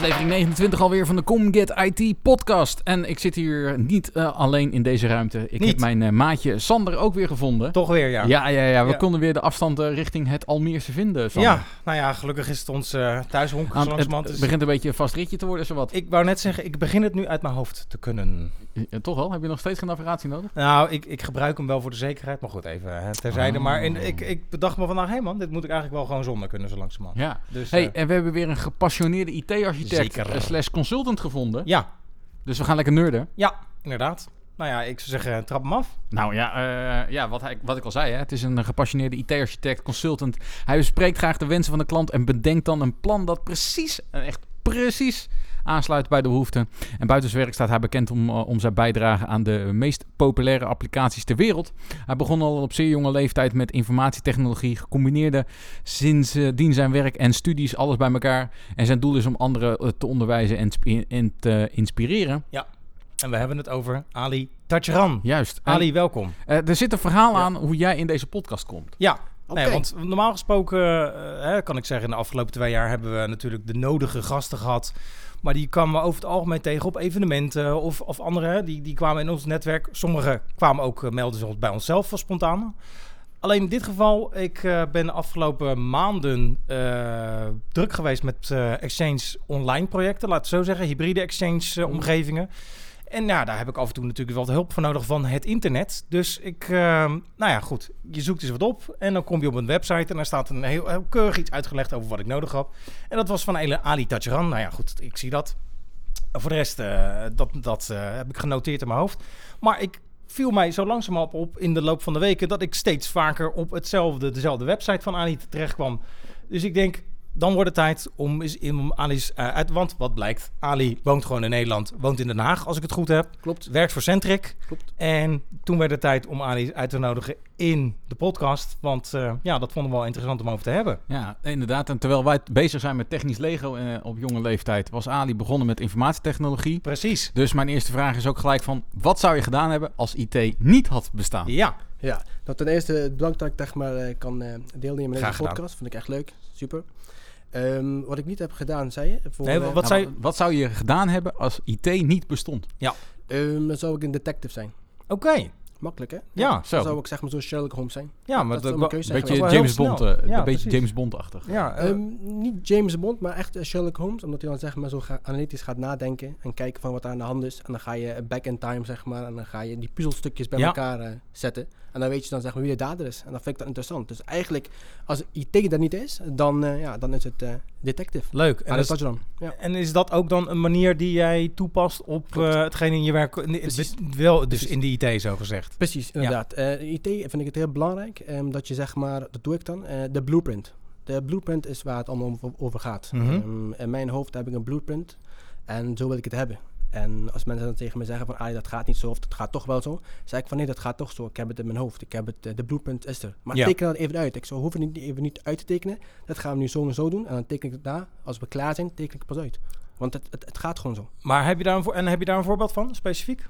Aflevering 29 alweer van de ComGet IT podcast. En ik zit hier niet uh, alleen in deze ruimte. Ik Niet. heb mijn uh, maatje Sander ook weer gevonden. Toch weer, ja. Ja, ja, ja. We Ja. konden weer de afstand uh, richting het Almeerse vinden, Sander. Ja, nou ja, gelukkig is het ons thuishonk Aan- zo het Dus begint een beetje een vast ritje te worden, zowat. ik wou net zeggen, ik begin het nu uit mijn hoofd te kunnen. Ja, toch wel? Heb je nog steeds geen navigatie nodig? Nou, ik, ik gebruik hem wel voor de zekerheid, maar goed, even hè, terzijde. Oh. Maar en, ik, ik bedacht me vandaag, hé man, dit moet ik eigenlijk wel gewoon zonder kunnen zo langzamerhand. Ja. Dus, Hey, eh, en we hebben weer een gepassioneerde IT-architect Zeker. eh, slash consultant gevonden. ja, Dus we gaan lekker nerden. ja, inderdaad. Nou ja, ik zou zeggen, trap hem af. Nou ja, eh, ja wat, hij, wat ik al zei, hè, het is een eh, gepassioneerde IT-architect, consultant. Hij bespreekt graag de wensen van de klant en bedenkt dan een plan dat precies, en echt precies, aansluit bij de behoeften. En buiten zijn werk staat hij bekend om, eh, om zijn bijdrage aan de meest populaire applicaties ter wereld. Hij begon al op zeer jonge leeftijd met informatietechnologie, gecombineerde sindsdien zijn werk en studies, alles bij elkaar. En zijn doel is om anderen eh, te onderwijzen en, te inspireren. En we hebben het over Ali Tajran. Juist. En, Ali, welkom. eh, er zit een verhaal Ja. aan hoe jij in deze podcast komt. Ja, nee, want normaal gesproken, eh, hè, kan ik zeggen, in de afgelopen twee jaar hebben we natuurlijk de nodige gasten gehad. Maar die kwamen over het algemeen tegen op evenementen of, of andere. Die, die kwamen in ons netwerk. Sommigen kwamen ook, eh, melden zich bij onszelf van spontaan. Alleen in dit geval, ik eh, ben de afgelopen maanden eh, druk geweest met Exchange online projecten. Laat het zo zeggen, hybride Exchange omgevingen. En ja, daar heb ik af en toe natuurlijk wel de hulp voor nodig van het internet. Dus ik, eh, nou ja, goed. Je zoekt eens wat op en dan kom je op een website en daar staat een heel, heel keurig iets uitgelegd over wat ik nodig had. En dat was van Ali Tajran. Nou ja, goed, ik zie dat. Voor de rest, eh, dat, dat eh, heb ik genoteerd in mijn hoofd. Maar ik viel mij zo langzamerhand op in de loop van de weken dat ik steeds vaker op hetzelfde, dezelfde website van Ali terecht kwam. Dus ik denk, dan wordt het tijd om eens in Ali's eh, uit. Want wat blijkt, Ali woont gewoon in Nederland, woont in Den Haag, als ik het goed heb. Klopt, Werkt voor Centric. klopt. En toen werd het tijd om Ali uit te nodigen in de podcast. Want eh, ja, dat vonden we wel interessant om over te hebben. Ja, inderdaad. En terwijl wij bezig zijn met technisch Lego eh, op jonge leeftijd, was Ali begonnen met informatietechnologie. Precies. Dus mijn eerste vraag is ook gelijk van, wat zou je gedaan hebben als IT niet had bestaan? Ja, Ja, nou, ten eerste bedankt dat ik zeg maar, eh, kan deelnemen in deze podcast. Vind ik echt leuk. Super. Ehm, wat ik niet heb gedaan, zei je? Voor, Nee, eh, wat Nou, zou je- wa- wat zou je gedaan hebben als IT niet bestond? ehm, dan zou ik een detective zijn. oké. Makkelijk, hè? Ja, Zo, Dan zou ik zeg maar zo Sherlock Holmes zijn. Ja, maar Dat dat, zou mijn keuze een zijn beetje James. Bond, Ja, een beetje precies. James Bond-achtig. Ja, eh, Ehm, niet James Bond, maar echt eh, Sherlock Holmes. Omdat hij dan zeg maar zo ga- analytisch gaat nadenken en kijken van wat er aan de hand is. En dan ga je back in time, zeg maar. En dan ga je die puzzelstukjes bij Ja. elkaar zetten. En dan weet je dan zeg maar wie de dader is. En dan vind ik dat interessant. Dus eigenlijk, als IT er niet is, dan, eh, ja, dan is het eh, detective. leuk. En, dat dat is, dan. Ja. en is dat ook dan een manier die jij toepast op eh, hetgeen in je werk? Precies. Wel, dus Precies. in de IT zo gezegd. Precies, inderdaad. Eh, IT vind ik het heel belangrijk ehm, dat je zeg maar, dat doe ik dan, de blueprint. De blueprint is waar het allemaal over, gaat. Ehm, in mijn hoofd heb ik een blueprint en zo wil ik het hebben. En als mensen dan tegen me zeggen van, ah, dat gaat niet zo of dat gaat toch wel zo, zeg ik van nee, dat gaat toch zo. Ik heb het in mijn hoofd. Ik heb het, eh, de blueprint is er. Maar Ja. teken dat even uit. Ik zou hoeven niet even niet uit te tekenen. Dat gaan we nu zo en zo doen. En dan teken ik het daar. Als we klaar zijn, teken ik het pas uit. Want het, het, het gaat gewoon zo. Maar heb je daar een, en heb je daar een voorbeeld van, specifiek?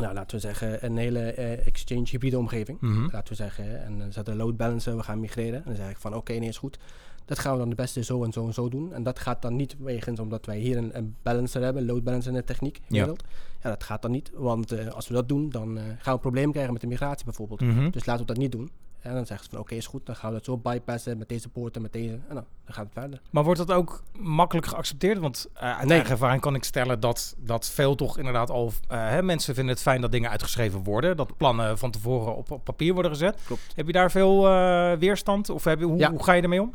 Nou, laten we zeggen, een hele eh, exchange hybride omgeving. Mhm. laten we zeggen, en dan zet een load balancer, we gaan migreren. En dan zeg ik van, oké, nee, is goed. Dat gaan we dan het beste zo en zo en zo doen. En dat gaat dan niet wegens omdat wij hier een, een balancer hebben, een load balancer in de techniek wereld. Ja. dat gaat dan niet, want eh, als we dat doen, dan eh, gaan we een probleem krijgen met de migratie bijvoorbeeld. Mhm. Dus laten we dat niet doen. En dan zeggen ze van, oké, is goed, dan gaan we dat zo bypassen met deze poorten, met deze. En dan, dan gaat het verder. Maar wordt dat ook makkelijk geaccepteerd? Want eh, uit Nee. eigen ervaring kan ik stellen dat, dat veel toch inderdaad al... eh, hè, mensen vinden het fijn dat dingen uitgeschreven worden. Dat plannen van tevoren op, op papier worden gezet. Klopt. Heb je daar veel eh, weerstand? Of heb je, hoe, Ja. hoe ga je ermee om?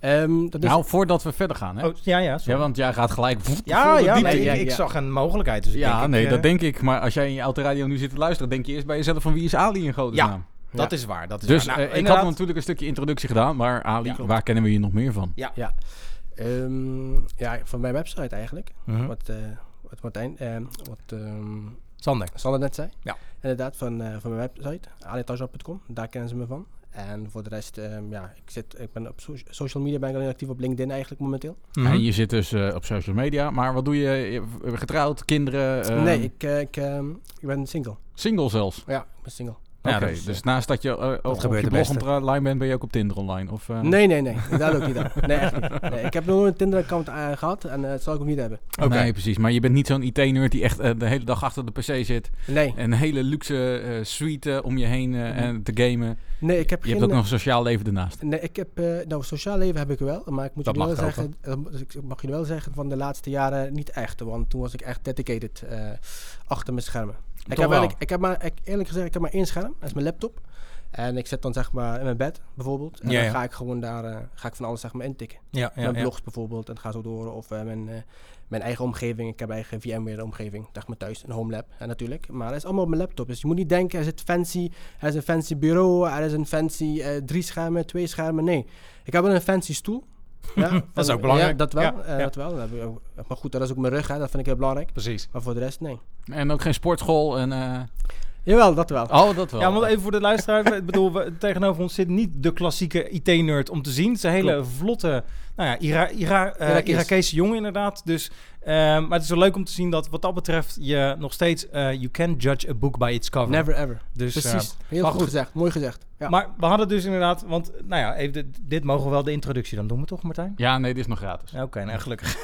Ehm, dat is, Nou, voordat we verder gaan, hè? Oh, ja, ja. ja, want jij gaat gelijk... ja, ja, nee, ik, ik ja. zag een mogelijkheid. Dus ik ja, denk, ik, nee, dat denk ik. Maar als jij in je autoradio nu zit te luisteren, denk je eerst bij jezelf van wie is Ali in godesnaam? Dat is waar. Dat is Dus waar. Nou, eh, ik inderdaad. had natuurlijk een stukje introductie gedaan, maar Ali, waar kennen we je nog meer van? Ja. Ja. Ehm, ja, van mijn website eigenlijk. Mhm. Wat, eh wat Martijn, ehm, wat ehm Sander. Sander net zei. Ja. Inderdaad, van, eh, van mijn website, alitajab.com. Daar kennen ze me van. En voor de rest, ehm, ja, ik, zit, ik ben op so- social media ben ik alleen actief op LinkedIn eigenlijk momenteel. Mhm. En je zit dus eh, op social media. Maar wat doe je? Je getrouwd, kinderen? eh, nee, ik, eh, ik, ehm, ik ben single. Single zelfs? Ja, ik ben single. Ja, dus naast dat je eh, op je de blog online bent, ben je ook op Tinder online? Of, eh? Nee, nee, nee. Dat ook niet aan. Nee, echt niet. Nee, ik heb nog nooit een Tinder-account eh, gehad en eh, dat zal ik ook niet hebben. Oké. Nee, precies. Maar je bent niet zo'n IT-nerd die echt eh, de hele dag achter de PC zit. Nee, En een hele luxe eh, suite eh, om je heen eh, en te gamen. nee ik heb Je geen... hebt ook nog een sociaal leven ernaast. Nee, ik heb... eh, nou, sociaal leven heb ik wel, maar ik moet Dat jullie wel zeggen... eh, dus ik mag jullie wel zeggen, van de laatste jaren niet echt. Want toen was ik echt dedicated eh, achter mijn schermen. Ik heb, eigenlijk, ik heb maar, ik, eerlijk gezegd, ik heb maar één scherm. Dat is mijn laptop. En ik zit dan zeg maar in mijn bed, bijvoorbeeld. En Ja, dan ja. ga ik gewoon daar eh, ga ik van alles zeg maar intikken. Ja, ja, mijn blogs bijvoorbeeld, en ga zo door. Of eh, mijn, eh, mijn eigen omgeving. Ik heb eigen VMware-omgeving, zeg maar thuis. Een home lab, en natuurlijk. Maar dat is allemaal op mijn laptop. Dus je moet niet denken, er zit fancy, er is een fancy bureau, er is een fancy drie schermen, twee schermen. Nee, ik heb wel een fancy stoel. Ja, Dat is ook belangrijk. Ja, dat wel. Ja, eh, ja. dat wel. Dat ook- maar goed, dat is ook mijn rug, hè. dat vind ik heel belangrijk. Precies. Maar voor de rest, nee. En ook geen sportschool. En, eh, Jawel, dat wel. Oh, dat wel. Ja, want even voor de luisteraar. ik bedoel, we, tegenover ons zit niet de klassieke IT-nerd om te zien. Het is een hele vlotte, nou ja, Ira, Ira, eh, Irakees. Irakese jongen inderdaad. Dus, maar het is wel leuk om te zien dat wat dat betreft je nog steeds... eh you can judge a book by its cover. Never ever. Dus, Precies. Heel maar goed, goed. gezegd. Mooi gezegd. Ja. Maar we hadden dus inderdaad, want nou ja, even dit, dit mogen we wel de introductie dan doen, we toch Martijn? Ja, nee, dit is nog gratis. Oké, nou gelukkig.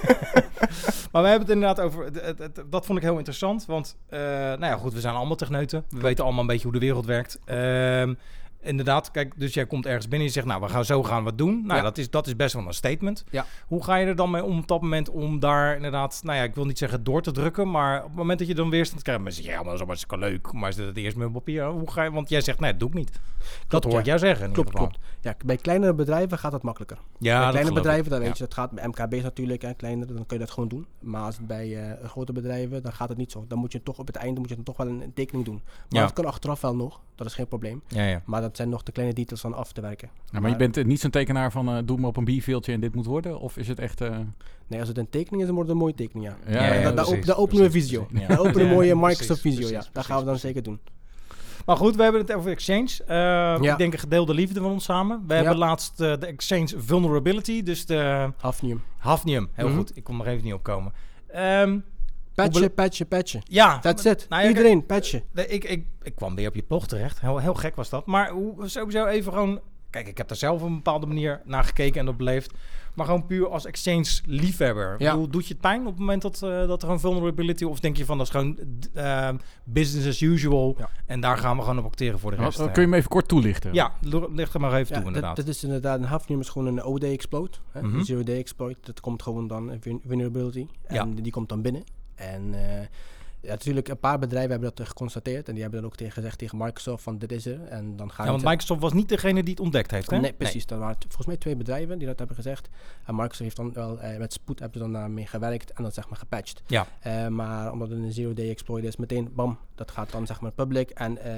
maar we hebben het inderdaad over, het, het- het- dat vond ik heel interessant, want eh, nou ja goed, we zijn allemaal techneuten. We weten allemaal een beetje hoe de wereld werkt. Ehm, inderdaad, kijk, dus jij komt ergens binnen en je zegt, nou we gaan zo gaan wat doen. Nou Ja. dat, is, dat is best wel een statement. Ja. Hoe ga je er dan mee om op dat moment om daar inderdaad, nou ja, ik wil niet zeggen door te drukken, maar op het moment dat je dan weerstand krijgt, dan zeg je, ja, maar dat is hartstikke leuk, maar is het eerst met papier? Hoe ga je, want jij zegt, nee, dat doe ik niet. dat hoor ja. ik jou zeggen in Klopt, ieder geval. klopt. Ja, bij kleinere bedrijven gaat dat makkelijker. Ja, bij dat kleine bedrijven, dan weet je, dat gaat bij MKB's natuurlijk, hè, kleinere, dan kun je dat gewoon doen. Maar als het bij eh, grote bedrijven, dan gaat het niet zo. Dan moet je toch op het einde moet je dan toch wel een, een tekening doen. Maar Ja. dat kan achteraf wel nog, dat is geen probleem. Ja, ja. Maar dat zijn nog de kleine details van af te werken. Ja, maar je bent niet zo'n tekenaar van eh, doe me op een bierveeltje en dit moet worden? Of is het echt... eh, Nee, als het een tekening is, dan wordt het een mooie tekening, ja. Ja, dan openen we Visio. Dan openen we mooie Microsoft precies, Visio, precies, ja. Dat gaan we dan zeker doen. Maar goed, we hebben het over Exchange. Eh, Ja. Ik denk een gedeelde liefde van ons samen. We Ja. hebben laatst eh, de Exchange Vulnerability, dus de Hafnium. Hafnium. Heel Mhm. goed, ik kon er even niet op komen. Ehm, Patchen, patchen, patchen. ja, That's it. Nou ja, Iedereen, patchen. Nee, ik, ik, ik kwam weer op je blog terecht. Heel, heel gek was dat. Maar hoe, sowieso even gewoon... Kijk, ik heb daar zelf op een bepaalde manier naar gekeken en op beleefd. Maar gewoon puur als exchange-liefhebber. Ja. Hoe doet je het pijn op het moment dat, eh, dat er een vulnerability... Of denk je van, dat is gewoon eh, business as usual. Ja. En daar gaan we gewoon op acteren voor de rest. wat- eh. kun je me even kort toelichten? Ja, licht er maar even toe inderdaad. dat, dat is inderdaad, een Hafnium is gewoon een OD exploit. Hè? Mhm. Een zero day exploit. Dat komt gewoon dan, een vul- vulnerability. En Ja. die komt dan binnen. En eh, ja, natuurlijk, een paar bedrijven hebben dat geconstateerd. En die hebben dan ook tegen gezegd tegen Microsoft van dit is er. En dan gaan ja, want Microsoft was niet degene die het ontdekt heeft, hè? Nee, precies. Dat waren volgens mij twee bedrijven die dat hebben gezegd. En Microsoft heeft dan wel eh, met spoed hebben ze dan daarmee gewerkt en dat zeg maar gepatcht. Ja. Eh, maar omdat het een zero day exploit is, meteen bam, dat gaat dan zeg maar public en eh,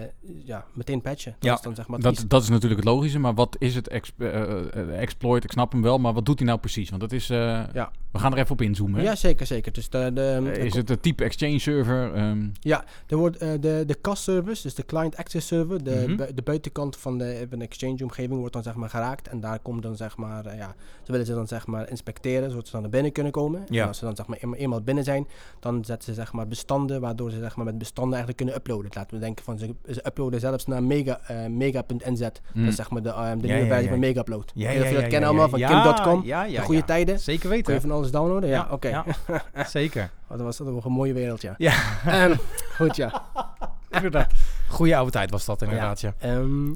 ja, meteen patchen. Dat Ja, is dan zeg maar Dat, dat is natuurlijk het logische, maar wat is het exp- eh, eh, exploit? Ik snap hem wel, maar wat doet hij nou precies? Want dat is... Ja. We gaan er even op inzoomen. hè? Ja, zeker, zeker. Dus de, de, de- is het het type exchange server? Ehm, Ja, er wordt de, de CAS service, dus de client access server, de, Mhm. de buitenkant van de, van de exchange omgeving wordt dan zeg maar geraakt. En daar komt dan zeg maar, ja, ze willen ze dan zeg maar inspecteren, zodat ze dan naar binnen kunnen komen. Ja. En als ze dan zeg maar eenmaal, eenmaal binnen zijn, dan zetten ze zeg maar bestanden, waardoor ze zeg maar met bestanden eigenlijk kunnen uploaden. Laten we denken van ze, ze uploaden zelfs naar mega, eh, mega.nz. mm. Dat is zeg maar de, eh, de nieuwe versie van Megaupload. Ja, Heel ja, veel ja, dat kennen allemaal van Ja, kim.com. De goede tijden. Zeker Kun je weten. van alles downloaden? Ja, oké. ja. Zeker. Oh, dat was dat was een mooie wereld, ja. Ja. Ehm, goed, ja. Inderdaad. Goeie oude tijd was dat inderdaad, ja. Ehm,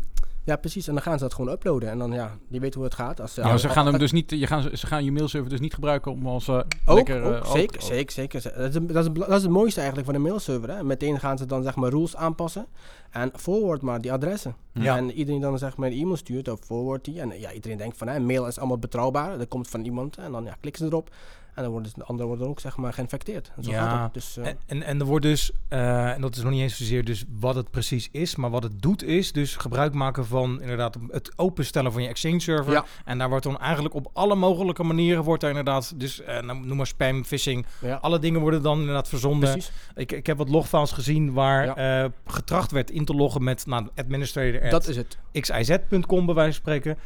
ja, precies. En dan gaan ze dat gewoon uploaden. En dan, ja, die weet hoe het gaat. Als, ja, ze gaan hem dus niet, je gaan, ze gaan je mailserver dus niet gebruiken om als eh, Ook, lekker... ook, eh, zeker, ook- zeker, zeker. Dat is, dat, is, dat is het mooiste eigenlijk van de mailserver. Hè. Meteen gaan ze dan zeg maar rules aanpassen. En forward maar die adressen. Ja. En iedereen dan zeg maar een e-mail stuurt, of forward die. En ja, iedereen denkt van, hè, mail is allemaal betrouwbaar. Dat komt van iemand. En dan ja, klikken ze erop. En dan worden de anderen worden ook zeg maar geïnfecteerd. En zo Ja. gaat het. Dus, eh, En, en, en er wordt dus, eh, en dat is nog niet eens zozeer dus wat het precies is, maar wat het doet is dus gebruik maken van inderdaad het openstellen van je Exchange server. Ja. En daar wordt dan eigenlijk op alle mogelijke manieren wordt er inderdaad, dus eh, nou, noem maar spam, phishing, ja, alle dingen worden dan inderdaad verzonden. precies. Ik, ik heb wat logfiles gezien waar getracht werd in te loggen met nou, administrator at Dat is het. xiz.com bij wijze van spreken.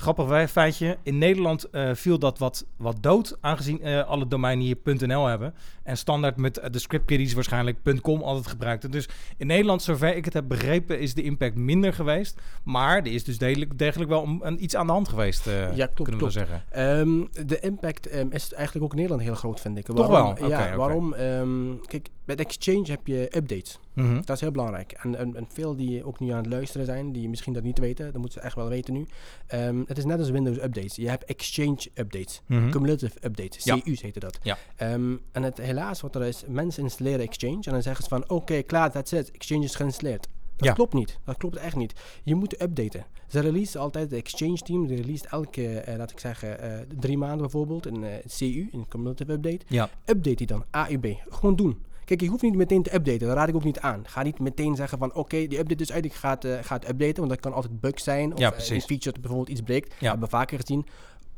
Grappig feitje. In Nederland eh, viel dat wat, wat dood, aangezien eh, alle domeinen hier .nl hebben. En standaard met eh, de scriptkiddies waarschijnlijk .com altijd gebruikten. Dus in Nederland, zover ik het heb begrepen, is de impact minder geweest. Maar er is dus degelijk, degelijk wel een, een- iets aan de hand geweest, Ja, klopt, kunnen we klopt. zeggen. Ehm, de impact ehm, is eigenlijk ook in Nederland heel groot, vind ik. Toch Waarom? wel? Ja, waarom? Ehm, kijk, met Exchange heb je updates. Mhm. Dat is heel belangrijk. En, en, en veel die ook nu aan het luisteren zijn, die misschien dat niet weten, dat moeten ze echt wel weten nu. Ehm, het is net als Windows updates. Je hebt Exchange updates, Mhm. cumulative updates, Ja. CU's heette dat. Ja. Ehm, en het, helaas wat er is, mensen installeren Exchange en dan zeggen ze van, oké, klaar, that's it, Exchange is geïnstalleerd. Dat Ja. klopt niet. Dat klopt echt niet. Je moet updaten. Ze release altijd, de Exchange team, die release elke, eh, laat ik zeggen, eh, drie maanden bijvoorbeeld, een eh, CU, een cumulative update. Ja. Update die dan, AUB. Gewoon doen. Kijk, je hoeft niet meteen te updaten. Dat raad ik ook niet aan. Ga niet meteen zeggen van, oké, die update is uit, ik ga het, eh, ga het updaten. Want dat kan altijd bug zijn. Of Ja, eh, precies. een feature dat bijvoorbeeld iets breekt. Ja. hebben we vaker gezien.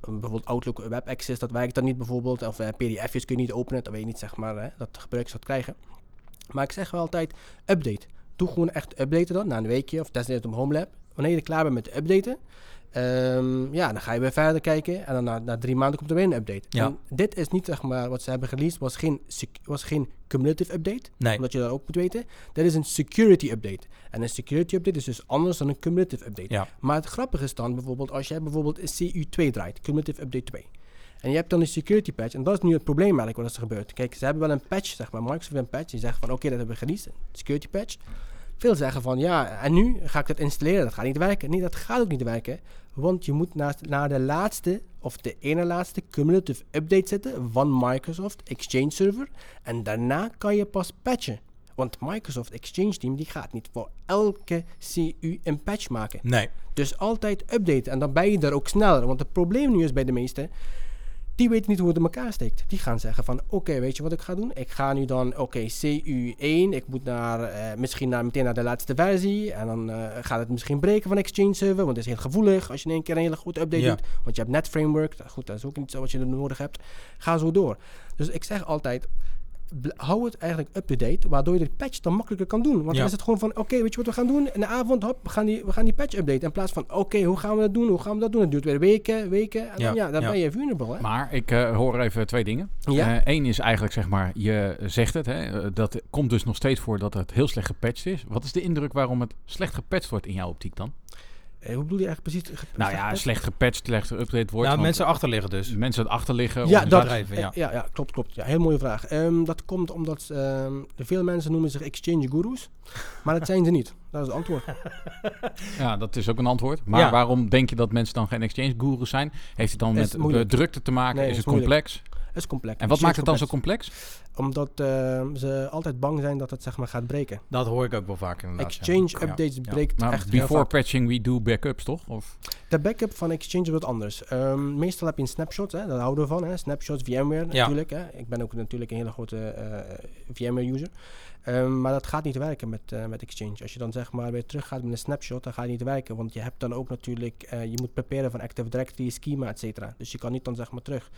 Eh, bijvoorbeeld Outlook Web Access, dat werkt dan niet bijvoorbeeld. Of eh, pdf'jes kun je niet openen. Dat weet je niet, zeg maar, hè, dat gebruikers dat krijgen. Maar ik zeg wel altijd, update. Doe gewoon echt updaten dan, na een weekje of desnoods op HomeLab. Wanneer je klaar bent met updaten, ehm, ja, dan ga je weer verder kijken. En dan na, na drie maanden komt er weer een update. Ja. En dit is niet, zeg maar, wat ze hebben released, was geen, was geen cumulative update. Nee. Omdat je dat ook moet weten. Dit is een security update. En een security update is dus anders dan een cumulative update. Ja. Maar het grappige is dan bijvoorbeeld als jij bijvoorbeeld een CU2 draait, cumulative update 2. En je hebt dan een security patch. En dat is nu het probleem eigenlijk wat er gebeurt. Kijk, ze hebben wel een patch, zeg maar. Microsoft heeft een patch. Die zegt van, oké, dat hebben we gereleased. Een security patch. Veel zeggen van, ja, en nu ga ik dat installeren. Dat gaat niet werken. Nee, dat gaat ook niet werken. Want je moet naast, naar de laatste, of de ene laatste cumulative update zetten van Microsoft Exchange Server. En daarna kan je pas patchen. Want Microsoft Exchange Team die gaat niet voor elke CU een patch maken. Nee. Dus altijd updaten en dan ben je er ook sneller. Want het probleem nu is bij de meesten, die weten niet hoe het in elkaar steekt. Die gaan zeggen van, oké, weet je wat ik ga doen? Ik ga nu dan, oké, CU1, ik moet naar, eh, misschien naar, meteen naar de laatste versie. En dan eh, gaat het misschien breken van Exchange Server, want het is heel gevoelig als je in één keer een hele goede update Ja. doet. Want je hebt net framework, goed, dat is ook niet zo wat je nodig hebt. Ga zo door. Dus ik zeg altijd, hou het eigenlijk up-to-date, waardoor je de patch dan makkelijker kan doen. Want Ja. dan is het gewoon van, oké, weet je wat we gaan doen? In de avond, hop, we gaan die, we gaan die patch updaten. In plaats van, oké, hoe gaan we dat doen? Hoe gaan we dat doen? Het duurt weer weken, weken. En Ja, dan, ja, dan ja. ben je vulnerable, hè? Maar ik eh, hoor even twee dingen. Eén is eigenlijk, zeg maar, je zegt het, hè, eh, dat komt dus nog steeds voor dat het heel slecht gepatcht is. Wat is de indruk waarom het slecht gepatcht wordt in jouw optiek dan? Eh, hoe bedoel je eigenlijk precies? Nou ja, gepatcht? slecht gepatcht, slecht geüpdate wordt. Nou, mensen achter liggen dus. mensen het achterliggen. Ja, of- dat, bedrijven, eh, ja. ja. ja, klopt, klopt. Ja, heel mooie vraag. Ehm, dat komt omdat ehm, veel mensen noemen zich exchange gurus, maar dat zijn ze niet. Dat is het antwoord. Ja, dat is ook een antwoord. Maar Ja. waarom denk je dat mensen dan geen exchange gurus zijn? Heeft het dan Is met de drukte te maken? Nee, is is het moeilijk. complex? Is complex. En wat maakt het dan zo complex? Omdat ehm, ze altijd bang zijn dat het zeg maar gaat breken. Dat hoor ik ook wel vaak inderdaad. Exchange Ja. updates ja. breekt Maar echt before patching we do backups, toch? Of? De backup van Exchange is wat anders. Ehm, meestal heb je een snapshot, hè, daar houden we van. Hè. Snapshots, VMware Ja. natuurlijk. Hè. Ik ben ook natuurlijk een hele grote eh, VMware-user. Ehm, maar dat gaat niet werken met, eh, met Exchange. Als je dan zeg maar weer terug gaat met een snapshot, dan gaat het niet werken. Want je hebt dan ook natuurlijk, eh, je moet preparen van Active Directory, schema, et cetera. Dus je kan niet dan zeg maar terug.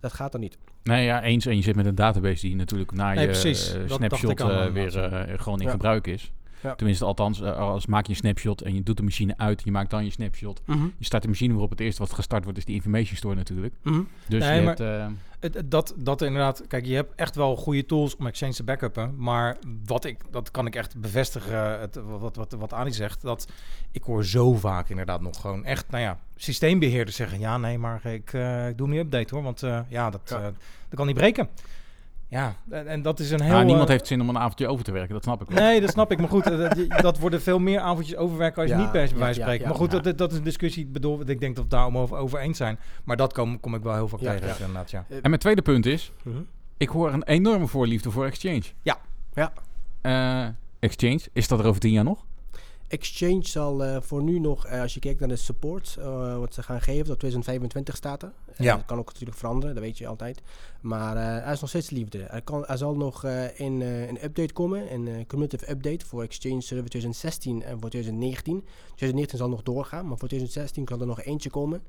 Dat gaat dan niet. Nee, ja, eens. En je zit met een database die natuurlijk na Nee, je precies. eh, snapshot eh, weer eh, gewoon in Ja. gebruik is. Ja. Tenminste, althans, eh, als maak je een snapshot en je doet de machine uit, je maakt dan je snapshot. Je start de machine waarop het eerste wat gestart wordt, is die information store natuurlijk. Mhm. Dus Nee, je hebt, eh, Het, dat, dat inderdaad, kijk, je hebt echt wel goede tools om Exchange te backuppen. Maar wat ik, dat kan ik echt bevestigen, het, wat, wat, wat Adi zegt. Dat ik hoor zo vaak inderdaad nog gewoon echt, nou ja, systeembeheerders zeggen: ja, nee, maar ik, eh, ik doe niet update hoor, want ja, dat, Ja. dat kan niet breken. Ja, en, en dat is een heel. nou, niemand eh, heeft zin om een avondje over te werken, dat snap ik wel. Nee, dat snap ik. Maar goed, eh, dat, worden veel meer avondjes overwerken als je Ja, niet per se bij ja, wijze ja, spreken. ja, maar goed, ja. dat, dat is een discussie. Ik bedoel, ik denk dat we daar om over, over eens zijn. Maar dat kom, kom ik wel heel vaak Ja, tegen, ja. inderdaad, ja. En mijn tweede punt is, Mhm. ik hoor een enorme voorliefde voor Exchange. Ja. Ja. Eh, Exchange, is dat er over tien jaar nog? Exchange zal eh, voor nu nog, eh, als je kijkt naar de support, eh, wat ze gaan geven, tot 2025 staat er. Ja. Dat kan ook natuurlijk veranderen, dat weet je altijd. Maar er is nog steeds liefde. Er, kan, er zal nog in, eh, een update komen, een cumulative update voor Exchange Server 2016 en voor 2019. 2019 zal nog doorgaan, maar voor 2016 kan er nog eentje komen.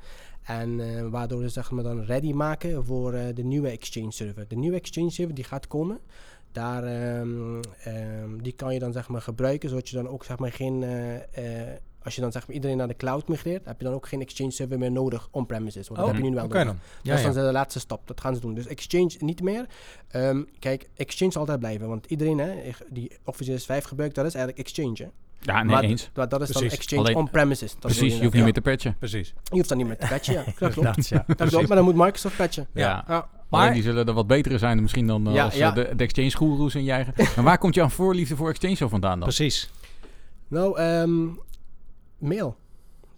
En waardoor ze zeg maar, dan ready maken voor de nieuwe Exchange Server. De nieuwe Exchange Server die gaat komen. Daar, ehm, ehm, die kan je dan zeg maar gebruiken, zodat je dan ook zeg maar geen, eh, eh, als je dan zeg maar iedereen naar de cloud migreert, heb je dan ook geen Exchange server meer nodig on-premises. Want dat heb je nu wel Oh, nodig. dan. dat Ja, is dan ja. de laatste stap. Dat gaan ze doen. Dus Exchange niet meer. Ehm, kijk, Exchange zal altijd blijven, want iedereen hè, die Office 5 gebruikt, dat is eigenlijk Exchange. Hè. Ja, nee, maar, eens. maar dat is dan. Exchange Alleen- on-premises. Dat Precies, je hoeft niet meer te patchen. Precies. Je hoeft dan niet meer te patchen, ja. Dat klopt. Ja. Dat klopt, maar dan moet Microsoft patchen. Ja. Ja. Maar die zullen er wat betere zijn misschien dan eh, Ja, als eh, ja. de, de exchange goeroes in je eigen. maar waar komt jouw voorliefde voor exchange zo vandaan dan? Precies. Nou, ehm, mail.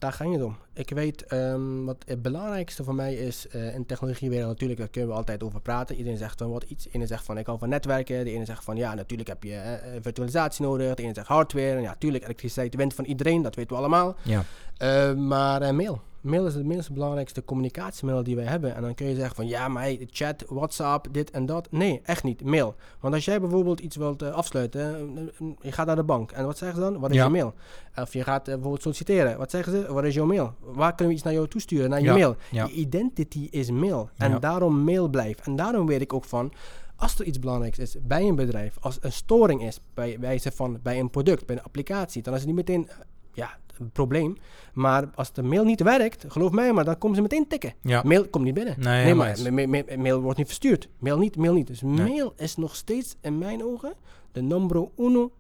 Daar ging het om. Ik weet ehm, wat het belangrijkste voor mij is eh, in technologiewereld natuurlijk, daar kunnen we altijd over praten. Iedereen zegt dan wat iets. De ene zegt van ik hou van netwerken. De ene zegt van ja, natuurlijk heb je eh, eh, virtualisatie nodig. De ene zegt hardware. En ja, natuurlijk, elektriciteit wint van iedereen, dat weten we allemaal. Ja. Eh, maar mail. Mail is de minst belangrijkste communicatiemiddel die wij hebben. En dan kun je zeggen van ja, maar hey, chat, WhatsApp, dit en dat. Nee, echt niet. Mail. Want als jij bijvoorbeeld iets wilt eh, afsluiten, eh, eh, je gaat naar de bank. En wat zeggen ze dan? Wat is Ja. je mail? Of je gaat bijvoorbeeld solliciteren. Wat zeggen ze? Wat is jouw mail? Waar kunnen we iets naar jou toesturen? Naar je Ja. mail. Ja. Je identity is mail. En daarom mail blijft. En daarom weet ik ook van, als er iets belangrijks is bij een bedrijf, als een storing is bij wijze van bij een product, bij een applicatie, dan is het niet meteen ja, probleem. Maar als de mail niet werkt, geloof mij maar, dan komen ze meteen tikken. Ja. Mail komt niet binnen. Nee, maar eens. ma- ma- ma- mail wordt niet verstuurd. Mail niet, mail niet. Dus Nee. mail is nog steeds in mijn ogen de numero uno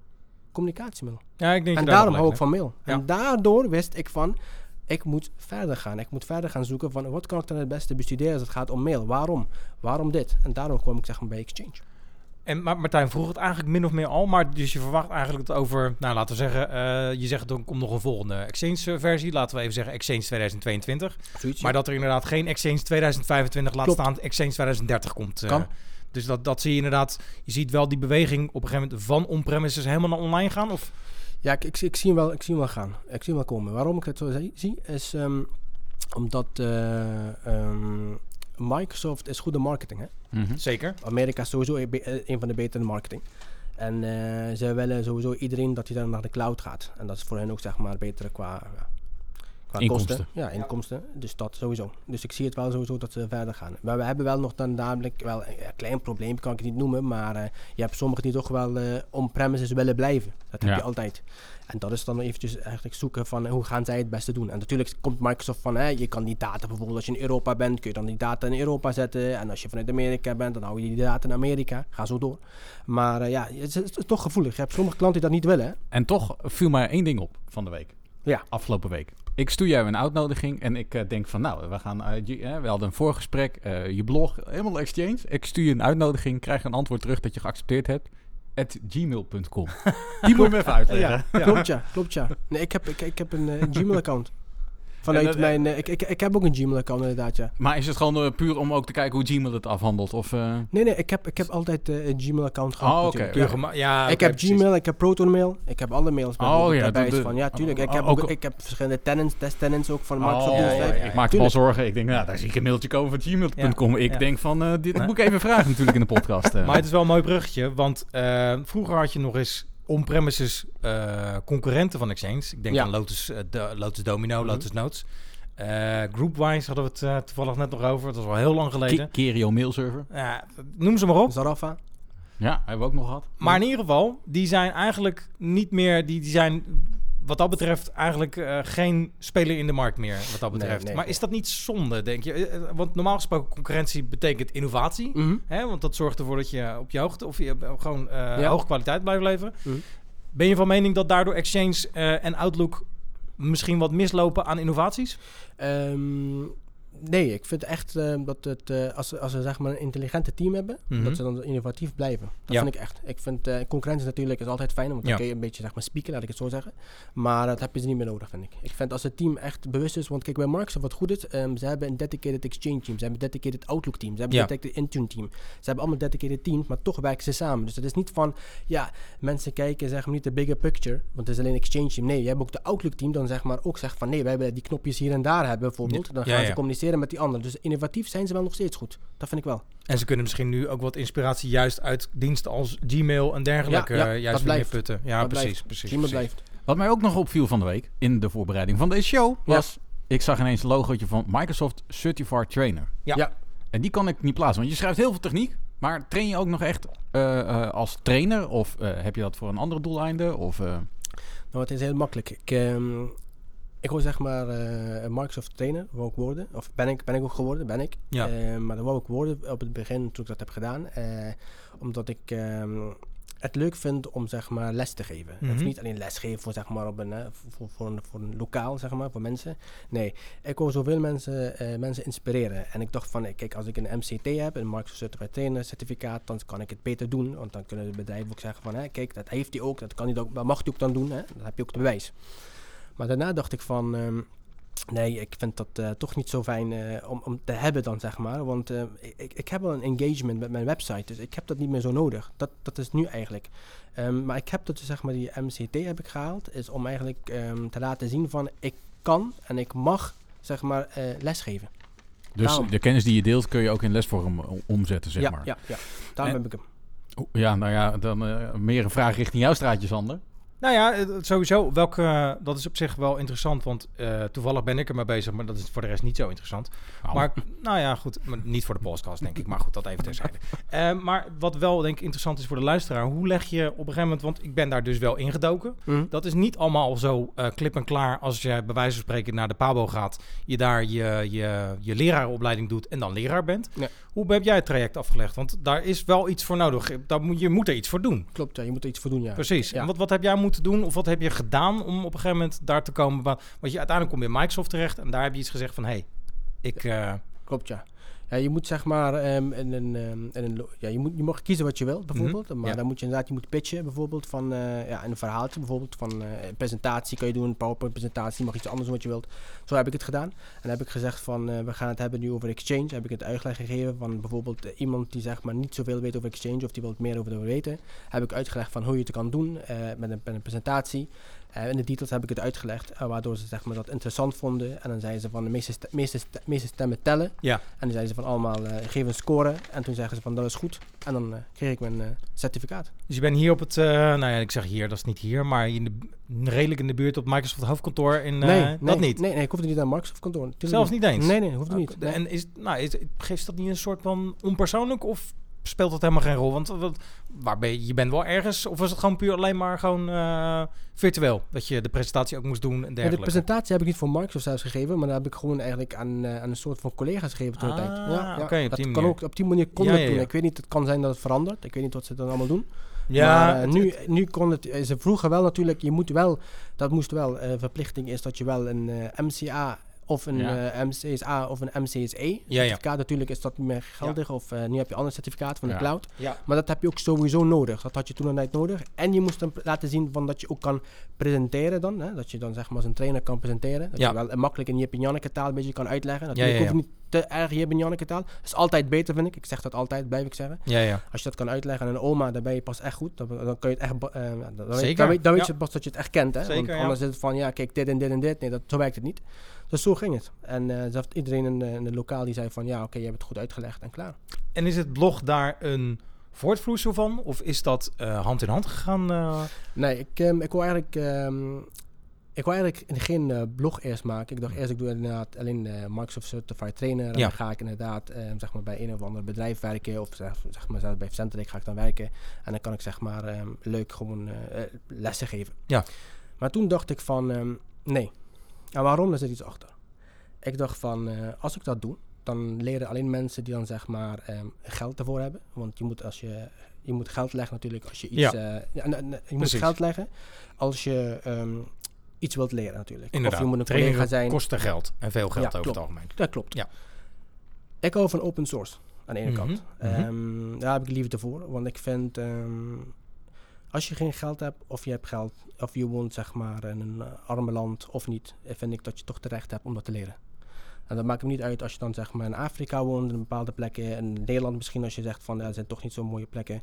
communicatiemiddel. Ja, ik denk En daarom hou ik van mail. Ja. En daardoor wist ik van, ik moet verder gaan. Ik moet verder gaan zoeken van, wat kan ik dan het beste bestuderen als het gaat om mail? Waarom? Waarom dit? En daarom kwam ik zeg maar bij Exchange. En maar Martijn vroeg het eigenlijk min of meer al, maar dus je verwacht eigenlijk dat over, nou laten we zeggen, eh, je zegt er komt nog een volgende Exchange-versie, laten we even zeggen Exchange 2022, Zoiets. maar dat er inderdaad geen Exchange 2025 laat Klopt. staan, Exchange 2030 komt. eh. Kan. dus dat, dat zie je inderdaad, je ziet wel die beweging op een gegeven moment van on-premises helemaal naar online gaan, of? Ja, ik, ik, zie- ik zie hem wel, ik zie hem wel gaan. Ik zie hem wel komen. Waarom ik het zo zie, zie, is ehm, omdat eh, ehm, Microsoft is goede marketing. Hè? Mhm. Zeker. Amerika is sowieso een, eh, van de betere marketing. En eh, ze willen sowieso iedereen dat hij dan naar de cloud gaat. En dat is voor hen ook zeg maar beter qua, qua Inkomsten. kosten. Ja, inkomsten. Dus dat sowieso. Dus ik zie het wel sowieso dat ze verder gaan. Maar we hebben wel nog dan dadelijk wel een klein probleem, kan ik het niet noemen. Maar eh, je hebt sommigen die toch wel eh on-premises willen blijven. Dat heb Ja. je altijd. En dat is dan eventjes eigenlijk zoeken van eh, hoe gaan zij het beste doen. En natuurlijk komt Microsoft van, hè, je kan die data bijvoorbeeld als je in Europa bent, kun je dan die data in Europa zetten. En als je vanuit Amerika bent, dan hou je die data in Amerika. Ga zo door. Maar ja, het is, het is toch gevoelig. Je hebt sommige klanten die dat niet willen. Hè? En toch viel mij één ding op van de week. Ja. Afgelopen week. Ik stuur jou een uitnodiging en ik eh, denk van nou, we gaan, eh, je- eh, we hadden een voorgesprek, eh, je blog, helemaal exchange. Ik stuur je een uitnodiging, krijg een antwoord terug dat je geaccepteerd hebt. At gmail.com. Die moet je me even uitleggen. Klopt ja, klopt ja. Nee, ik heb, ik, ik heb een Gmail-account. Vanuit dat- mijn... eh, ik, ik, ik heb ook een Gmail-account inderdaad, ja. Maar is het gewoon eh, puur om ook te kijken hoe Gmail het afhandelt? Of, eh, Nee, nee, ik heb, ik heb altijd een Gmail-account gehad. Oh, oké. Ja. ik heb precies. Gmail, ik heb ProtonMail, ik heb alle mails. Oh, bijvoorbeeld ja, daarbij van, ja, tuurlijk. Ik oh, heb, ook- ook, ik heb verschillende tenants, testtenants ook van Oh, Microsoft ja, 365. Ik maak me al Tuurlijk. zorgen. Ik denk, nou, daar zie ik een mailtje komen van gmail.com. ik Ja. denk van, dit Nee. moet ik even vragen natuurlijk in de podcast. Maar het is wel een mooi bruggetje, want eh, vroeger had je nog eens on-premises eh, concurrenten van Exchange. Ik denk Ja. aan Lotus, eh, de- Lotus Domino, Mhm. Lotus Notes. Eh, Groupwise hadden we het toevallig net nog over. Dat was al heel lang geleden. Kerio mailserver. Ja, noem ze maar op. Zarafa. Ja, hebben we ook nog gehad. Maar in ieder geval, die zijn eigenlijk niet meer... Die, die zijn wat dat betreft eigenlijk eh, geen speler in de markt meer, wat dat betreft. nee, maar is dat niet zonde, denk je? Eh, eh, Want normaal gesproken concurrentie betekent innovatie. Mhm. Hè? Want dat zorgt ervoor dat je op je hoogte of je gewoon Ja. hoge kwaliteit blijft leveren. Mhm. Ben je van mening dat daardoor Exchange en Outlook misschien wat mislopen aan innovaties? Ehm, Nee, ik vind echt eh, dat het, eh, als, als ze zeg maar een intelligente team hebben, Mhm. dat ze dan innovatief blijven. Dat Ja. vind ik echt. Ik vind eh, concurrentie natuurlijk is altijd fijn, want dan Ja. kun je een beetje zeg maar spieken, laat ik het zo zeggen. Maar dat hebben ze niet meer nodig, vind ik. Ik vind als het team echt bewust is, want kijk bij Microsoft wat goed is, ehm, ze hebben een dedicated Exchange team, ze hebben een dedicated Outlook team, ze hebben Ja. een dedicated Intune team. Ze hebben allemaal dedicated teams, maar toch werken ze samen. Dus het is niet van, ja, mensen kijken zeg maar niet de bigger picture, want het is alleen Exchange team. Nee, je hebt ook de Outlook team, dan zeg maar ook zegt van, nee, wij willen die knopjes hier en daar hebben bijvoorbeeld. Dan Ja, gaan ja. ze communiceren met die anderen. Dus innovatief zijn ze wel nog steeds goed. Dat vind ik wel. En ze kunnen misschien nu ook wat inspiratie juist uit diensten als Gmail en dergelijke Ja, ja, eh, juist weer putten. Ja, Dat precies, blijft. precies. Gmail precies. blijft. Wat mij ook nog opviel van de week in de voorbereiding van deze show was... Ik zag ineens een logootje van Microsoft Certified Trainer. Ja. Ja. En die kan ik niet plaatsen, want je schrijft heel veel techniek. Maar train je ook nog echt eh, eh, als trainer? Of eh, heb je dat voor een andere doeleinde? Of, eh, Nou, het is heel makkelijk. Ik, ehm, ik wil zeg maar een Microsoft trainer, wou ik worden. Of ben ik, ben ik ook geworden, ben ik. Ja. Eh, maar dat wou ik worden op het begin toen ik dat heb gedaan. eh, omdat ik ehm, het leuk vind om zeg maar les te geven. Mhm. Of niet alleen les geven voor, zeg maar, op een, voor, voor, een, voor een lokaal, zeg maar, voor mensen. Nee, ik wil zoveel mensen, mensen inspireren. En ik dacht van, kijk, als ik een MCT heb, een Microsoft Certified Trainer certificaat, dan kan ik het beter doen. Want dan kunnen de bedrijven ook zeggen van, hè, kijk, dat heeft hij ook, dat, kan hij ook, dat mag hij ook dan doen. Hè? Dan heb je ook het bewijs. Maar daarna dacht ik van, ehm, nee, ik vind dat eh, toch niet zo fijn eh, om, om te hebben dan, zeg maar. Want eh, ik, ik heb wel een engagement met mijn website, dus ik heb dat niet meer zo nodig. Dat, dat is nu eigenlijk. Ehm, maar ik heb dat, zeg maar, die MCT heb ik gehaald, is om eigenlijk ehm, te laten zien van, ik kan en ik mag, zeg maar, lesgeven. dus Daarom. de kennis die je deelt kun je ook in lesvorm omzetten, zeg ja, maar. ja, ja, daarom En- heb ik hem. Ja, nou ja, dan meer een vraag richting jouw straatje, Sander. Nou ja, sowieso. Welke, dat is op zich wel interessant, want eh, toevallig ben ik er mee bezig, maar dat is voor de rest niet zo interessant. Nou, Maar nou ja, goed. Maar niet voor de podcast, denk ik. Maar goed, dat even terzijde. Eh, maar wat wel, denk ik, interessant is voor de luisteraar. Hoe leg je op een gegeven moment... Want ik ben daar dus wel ingedoken. Mhm. Dat is niet allemaal zo eh, klip en klaar als je bij wijze van spreken naar de PABO gaat. Je daar je, je, je leraaropleiding doet en dan leraar bent. Nee. Hoe heb jij het traject afgelegd? Want daar is wel iets voor nodig. Daar moet, je moet er iets voor doen. Klopt, ja, je moet er iets voor doen, ja. Precies. Ja. En wat, wat heb jij moeten doen? Of wat heb je gedaan om op een gegeven moment daar te komen? Want je uiteindelijk kom je in Microsoft terecht. En daar heb je iets gezegd van... Hé, hey, ik... eh, Klopt, ja. Ja, je moet zeg maar in een, ehm, een ja, je, moet, je mag kiezen wat je wil, bijvoorbeeld. Maar Mhm. Ja. dan moet je inderdaad, je moet pitchen, bijvoorbeeld van eh, ja, een verhaaltje, bijvoorbeeld van eh, een presentatie kan je doen, een PowerPoint presentatie, mag iets anders doen wat je wilt. Zo heb ik het gedaan. En dan heb ik gezegd van, eh, we gaan het hebben nu over Exchange. Heb ik het uitleg gegeven van bijvoorbeeld iemand die zeg maar niet zoveel weet over Exchange of die wil meer over weten. Heb ik uitgelegd van hoe je het kan doen met, een, met een presentatie. Eh, in de details heb ik het uitgelegd, eh, waardoor ze zeg maar, dat interessant vonden. En dan zeiden ze van de meeste, st- meeste, st- meeste stemmen tellen. ja. En dan zeiden ze van allemaal, eh geef een score. En toen zeggen ze van dat is goed. En dan kreeg ik mijn certificaat. Dus je bent hier op het, nou ja, ik zeg hier, dat is niet hier, maar in de, redelijk in de buurt op Microsoft hoofdkantoor in, nee, nee, dat niet. Nee, nee, ik hoefde niet naar Microsoft kantoor. Zelfs niet eens? Nee, nee, hoefde niet. Nee. En is, nou, is, geeft dat niet een soort van onpersoonlijk of speelt dat helemaal geen rol? Want wat, waar ben je, je bent wel ergens, of was het gewoon puur alleen maar gewoon eh, virtueel? Dat je de presentatie ook moest doen en Ja, de dergelijke? presentatie heb ik niet voor Microsoft zelfs gegeven, maar dat heb ik gewoon eigenlijk aan, eh, aan een soort van collega's gegeven toen de tijd. Ah, Ja, ja. dat kan manier. ook, op die manier kon Ja, het ja, doen. Ik weet niet, het kan zijn dat het verandert. Ik weet niet wat ze dan allemaal doen. ja, maar eh, nu, nu kon het, ze vroegen wel natuurlijk, je moet wel, dat moest wel, verplichting is dat je wel een MCA of een Ja. eh, MCSA of een MCSE ja. certificaat. Natuurlijk is dat niet meer geldig of eh, nu heb je een ander certificaat van de cloud. Maar dat heb je ook sowieso nodig. Dat had je toen een tijd nodig. En je moest dan laten zien van dat je ook kan presenteren dan. Hè? Dat je dan zeg maar als een trainer kan presenteren. Dat je wel makkelijk in Jip taal een beetje kan uitleggen. Dat je hoeft niet te erg Jip en Janneke taal. Dat is altijd beter vind ik. Ik zeg dat altijd, blijf ik zeggen. ja, ja. Als je dat kan uitleggen aan een oma, dan ben je pas echt goed. Dan, dan kun je het echt... eh, dan, weet- Zeker, Dan, weet, dan weet ja. je pas dat je het echt kent. Hè? Zeker, Want anders is het van, ja, kijk, dit en dit en dit. Nee, dat, zo werkt het niet. Dus zo ging het. En eh zelfs iedereen in, de- in het lokaal die zei van, ja, oké, je hebt het goed uitgelegd en klaar. En is het blog daar een voortvloeisel van? Of is dat eh, hand in hand gegaan? eh? Nee, ik, ehm, ik wil eigenlijk... ehm, ik wil eigenlijk geen blog eerst maken. Ik dacht eerst, ik doe inderdaad alleen de Microsoft Certified Trainer. En Ja. dan ga ik inderdaad ehm, zeg maar bij een of ander bedrijf werken. Of zeg, zeg maar zelfs bij Centric ga ik dan werken. En dan kan ik zeg maar leuk gewoon lessen geven. Ja. Maar toen dacht ik van, nee. En waarom? Er zit iets achter. Ik dacht van, eh, als ik dat doe, dan leren alleen mensen die dan zeg maar ehm, geld ervoor hebben. Want je moet als je, je moet geld leggen natuurlijk als je iets... Ja. eh, ja, je moet geld leggen als je ehm, iets wilt leren natuurlijk. Inderdaad. Of je moet een Trainingen collega zijn. kosten geld. En veel geld Ja, over klopt. het algemeen. Dat klopt. Ja. Ik hou van open source aan de ene Mhm, kant. mhm. Ehm, daar heb ik liefde voor. Want ik vind, als je geen geld hebt of je hebt geld, of je woont zeg maar in een eh, arme land of niet, eh, vind ik dat je toch terecht hebt om dat te leren. En dat maakt hem niet uit als je dan zeg maar in Afrika woont, in bepaalde plekken, in Nederland misschien als je zegt van dat zijn toch niet zo mooie plekken.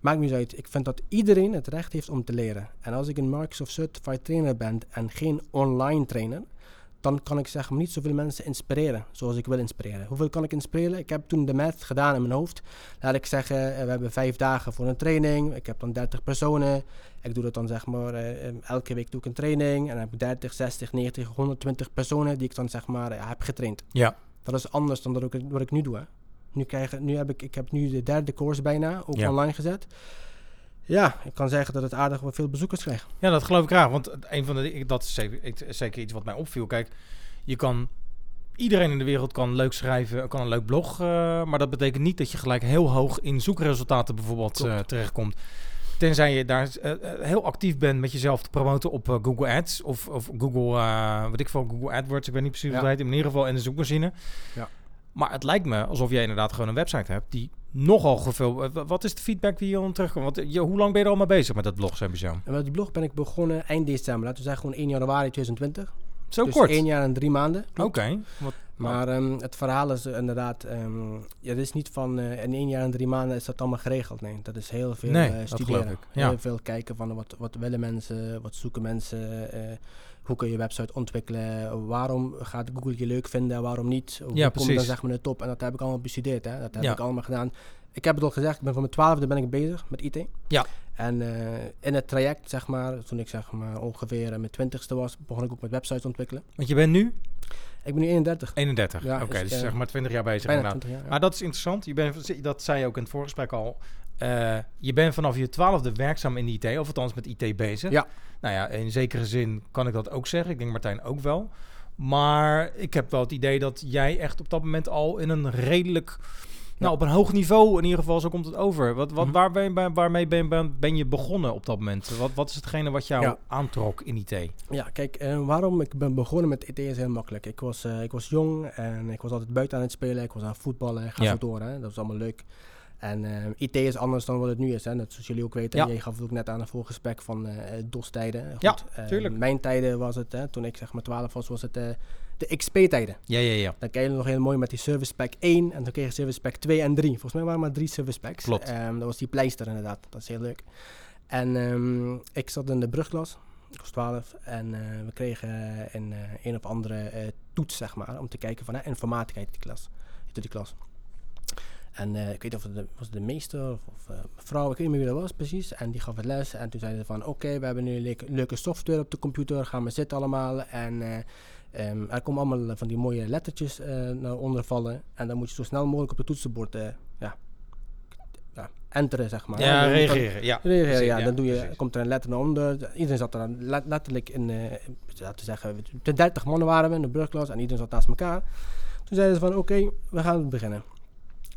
Maakt me niet uit. Ik vind dat iedereen het recht heeft om te leren. En als ik een Microsoft Certified Trainer ben en geen online trainer, dan kan ik zeg maar niet zoveel mensen inspireren zoals ik wil inspireren. Hoeveel kan ik inspireren? Ik heb toen de math gedaan in mijn hoofd. Laat ik zeggen, eh, we hebben vijf dagen voor een training. Ik heb dan 30 personen. Ik doe dat dan zeg maar, eh, eh, elke week doe ik een training. En dan heb ik 30, 60, 90, 120 personen die ik dan zeg maar eh, heb getraind. Ja. Dat is anders dan dat ik, wat ik nu doe. Hè. Nu, krijg, nu heb ik, ik heb nu de derde course bijna, ook Ja. online gezet. Ja, ik kan zeggen dat het aardig wat veel bezoekers krijgt. Ja, dat geloof ik graag. Want een van de dat is zeker, iets wat mij opviel. Kijk, je kan. Iedereen in de wereld kan leuk schrijven, kan een leuk blog. eh, maar dat betekent niet dat je gelijk heel hoog in zoekresultaten bijvoorbeeld eh, terechtkomt. Tenzij je daar eh, heel actief bent met jezelf te promoten op Google Ads of, of Google, wat ik veel, Google AdWords. Ik weet niet precies hoe Ja. het heet. In ieder geval in de zoekmachine. Ja. Maar het lijkt me alsof jij inderdaad gewoon een website hebt die nogal veel. eh, wat is de feedback die je dan terugkomt? Want eh, je, hoe lang ben je er al mee bezig met dat blog, Sembizan? En met die blog ben ik begonnen eind december. Laten we zeggen gewoon 1 januari 2020. Zo dus kort. één jaar en drie maanden. Oké. Maar ehm, het verhaal is eh, inderdaad, ehm, ja, het is niet van eh, in één jaar en drie maanden is dat allemaal geregeld. Nee, dat is heel veel Nee, eh, dat studeren. geloof ik, ja. Heel veel kijken van wat, wat willen mensen, wat zoeken mensen, eh, hoe kun je website ontwikkelen, waarom gaat Google je leuk vinden, waarom niet. Hoe kom je dan zeg maar naar de top. En dat heb ik allemaal bestudeerd. Hè. Dat heb Ja. ik allemaal gedaan. Ik heb het al gezegd, ik ben van mijn twaalfde ben ik bezig met IT. Ja. En eh, in het traject, zeg maar, toen ik zeg maar ongeveer in mijn twintigste was, begon ik ook met websites ontwikkelen. Want je bent nu Ik ben nu 31. 31. Ja, Oké, dus eh, zeg maar 20 jaar bezig Bijna inderdaad. 20 jaar. ja. Maar dat is interessant. Je bent, dat zei je ook in het voorgesprek al. Eh, je bent vanaf je twaalfde werkzaam in de IT, of althans met IT bezig. Ja. Nou ja, in zekere zin kan ik dat ook zeggen. Ik denk Martijn ook wel. Maar ik heb wel het idee dat jij echt op dat moment al in een redelijk... Nou, op een hoog niveau in ieder geval, zo komt het over. Wat, wat, Mhm. waar ben, je- waarmee ben, ben, ben je begonnen op dat moment? Wat, wat is hetgene wat jou Ja. aantrok in IT? Ja, kijk, eh, waarom ik ben begonnen met IT is heel makkelijk. Ik was, eh, ik was jong en ik was altijd buiten aan het spelen. Ik was aan het voetballen, ga Ja. zo door. Hè. Dat was allemaal leuk. En eh, IT is anders dan wat het nu is. Hè. Net zoals jullie ook weten. Ja. Jij gaf het ook net aan een voorgesprek van eh DOS-tijden. Ja, tuurlijk. Mijn tijden was het, hè, toen ik zeg maar 12 was, was het de XP-tijden. Ja, ja, ja. Dan kijk je nog heel mooi met die Service Pack 1 en dan kreeg je Service Pack 2 en 3. Volgens mij waren er maar drie Service Packs. Klopt. Ehm, dat was die pleister inderdaad. Dat is heel leuk. En ehm, ik zat in de brugklas. Ik was 12 en we kregen een, een of andere toets, zeg maar, om te kijken van informatica heette die klas. Heette die klas. En eh, ik weet niet of het de, was de meester of, of eh, mevrouw, ik weet niet meer wie dat was precies. En die gaf het les en toen zeiden ze van oké, we hebben nu leuke, leuke software op de computer, gaan we zitten allemaal. En eh, ehm, er komen allemaal van die mooie lettertjes naar onder vallen. En dan moet je zo snel mogelijk op het toetsenbord ja, ja, enteren, zeg maar. Ja, dan- reageren. Ja, Reageren, precies, ja, dan doe je, precies. komt er een letter naar onder. Iedereen zat er letterlijk in, laten we zeggen, de 30 mannen waren we in de brugklas en iedereen zat naast elkaar. Toen zeiden ze van, oké, we gaan beginnen.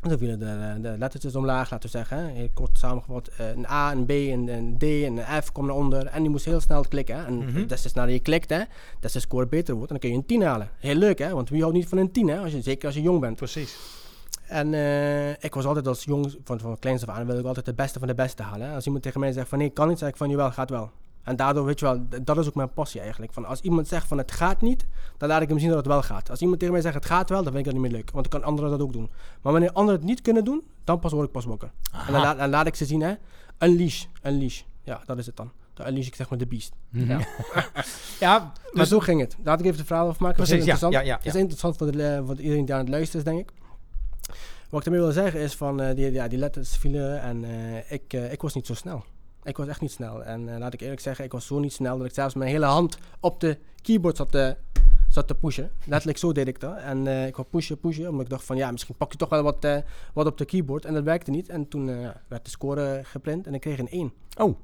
En toen vielen de, de lettertjes omlaag, laten we zeggen, hè, kort samengevat. eh, een A, een B, een, een D en een F kwam naar onder. En die moest heel snel klikken. Hè. En Mhm. des te sneller je klikt, hè, des te score beter wordt. En dan kun je een 10 halen. Heel leuk, hè, want wie houdt niet van een 10, hè, als je, zeker als je jong bent. Precies. En eh, ik was altijd als jong, van, van kleins af aan, wil ik altijd het beste van de beste halen. hè. Als iemand tegen mij zegt van nee, kan niet, zeg ik van jawel, gaat wel. En daardoor, weet je wel, dat is ook mijn passie eigenlijk. Van als iemand zegt van het gaat niet, dan laat ik hem zien dat het wel gaat. Als iemand tegen mij zegt het gaat wel, dan vind ik dat niet meer leuk. Want dan kan anderen dat ook doen. Maar wanneer anderen het niet kunnen doen, dan pas word ik pas wakker. En dan, laat- dan laat ik ze zien, hè. Unleash, unleash. Ja, dat is het dan. Dan unleash ik zeg maar de beast. Mhm. Ja. Ja, Maar dus zo ging het. Laat ik even het verhaal afmaken. Dat is precies. heel Ja, interessant. ja, ja, Het is interessant voor, de, voor iedereen die aan het luisteren is, denk ik. Wat ik daarmee wil zeggen is van, eh, die, ja, die letters vielen en eh, ik, eh, ik was niet zo snel. Ik was echt niet snel. En eh, laat ik eerlijk zeggen, ik was zo niet snel dat ik zelfs mijn hele hand op de keyboard zat te, zat te pushen. Letterlijk zo deed ik dat. En eh, ik wou pushen, pushen, omdat ik dacht van ja, misschien pak je toch wel wat, eh, wat op de keyboard. En dat werkte niet. En toen eh, werd de score geprint en ik kreeg een 1. Oh,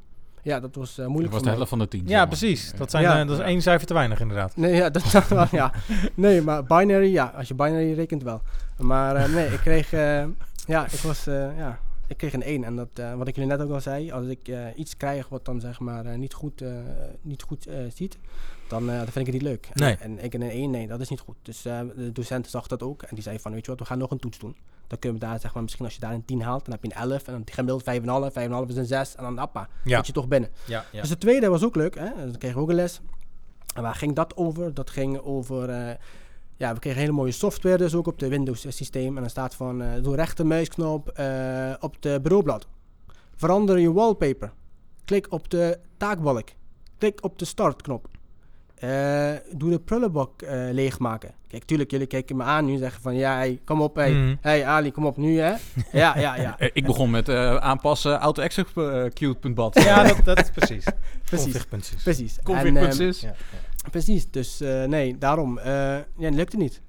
Ja, dat was eh, Dat moeilijk was de helft van de tien. ja, zeg maar. precies. Dat, zijn, Ja. dat is één cijfer te weinig inderdaad. Nee, ja, dat, dat wel, ja. Nee, maar binary, ja. Als je binary rekent wel. Maar eh, nee, ik kreeg... eh, ja, ik was... eh, ja. Ik kreeg een 1. En dat, eh, wat ik jullie net ook al zei, als ik eh, iets krijg wat dan zeg maar eh, niet goed, niet goed ziet, dan, dan vind ik het niet leuk. En- Nee. En, ik een 1, nee, dat is niet goed. Dus de docent zag dat ook en die zei van, weet je wat, we gaan nog een toets doen. Dan kunnen we daar, zeg maar, misschien als je daar een 10 haalt, dan heb je een 11 en dan gemiddeld 5,5, 5,5 is een 6 en dan appa, Ja. zit je toch binnen. Ja, ja. Dus de tweede was ook leuk. Hè? Dus dan kregen we ook een les. En waar ging dat over? Dat ging over... ja, we kregen hele mooie software dus ook op de Windows systeem. En dan staat van... eh doe rechter muisknop eh, op de bureaublad. Verander je wallpaper. Klik op de taakbalk. Klik op de startknop. Eh, doe de prullenbak eh, leegmaken. Kijk, tuurlijk, jullie kijken me aan nu en zeggen van... Ja, hey, kom op, hey. Mhm. Hey, Ali, kom op nu, hè. Ja, ja, ja. Ik begon met eh, aanpassen auto-execute.bad. Ja, dat, dat is precies. Precies. Config.sys. Precies. En, Config ehm. Ja, Precies, dus eh, nee, daarom. eh ja, het lukte niet.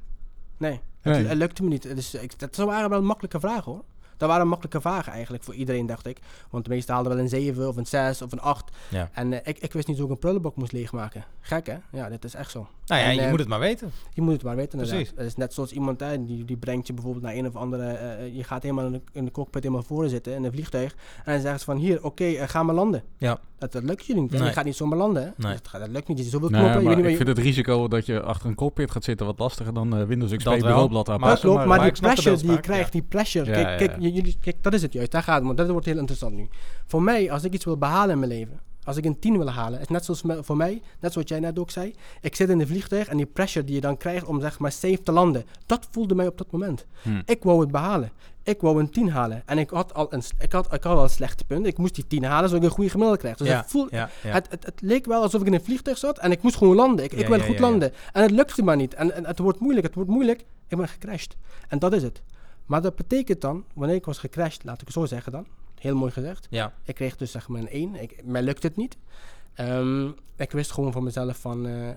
Nee, het, lukte me niet. Dus ik, dat waren wel makkelijke vragen hoor. Dat waren makkelijke vragen eigenlijk voor iedereen, dacht ik. Want de meesten haalden wel een 7 of een 6 of een 8. Ja. En eh, ik, ik wist niet hoe ik een prullenbak moest leegmaken. Gek hè? Ja, dit is echt zo. Nou ja, En, je eh, moet het maar weten. Je moet het maar weten inderdaad. Precies. Het is net zoals iemand hè, die, die brengt je bijvoorbeeld naar een of andere... eh, je gaat helemaal in de, in de cockpit helemaal voor zitten in een vliegtuig. En dan zeggen ze van hier, oké, eh, ga maar landen. Ja. Dat, dat lukt je niet. Nee. Je gaat niet zomaar landen. Hè? Nee. Dat, gaat- dat lukt niet. Je zoveel Nee, knoppen. je maar weet niet ik je- vind het risico dat je achter een cockpit gaat zitten wat lastiger dan eh, Windows XP Dat wel. bureaublad Maar-. Dat maar, maar ik die pressure die je krijgt, die pressure. Ja, kijk, kijk, jullie, kijk, dat is het juist. Daar gaat het om. Dat wordt heel interessant nu. Voor mij, als ik iets wil behalen in mijn leven, als ik een 10 wil halen, is net zoals voor mij, net zoals jij net ook zei. Ik zit in een vliegtuig en die pressure die je dan krijgt om zeg maar safe te landen, dat voelde mij op dat moment. Hm. Ik wou het behalen. Ik wou een 10 halen. En ik had al een, ik had, ik had al een slechte punt. Ik moest die 10 halen zodat ik een goede gemiddelde krijg. Dus ja, ik voel, ja, ja. Het, het, het leek wel alsof ik in een vliegtuig zat en ik moest gewoon landen. Ik, wil goed landen. En het lukte maar niet. En, en het wordt moeilijk, het wordt moeilijk. Ik ben gecrashed. En dat is het. Maar dat betekent dan, wanneer ik was gecrashed, laat ik het zo zeggen dan. Heel mooi gezegd. ja. Ik kreeg dus zeg maar een 1. Ik, mij lukt het niet. Ehm, ik wist gewoon van mezelf van, eh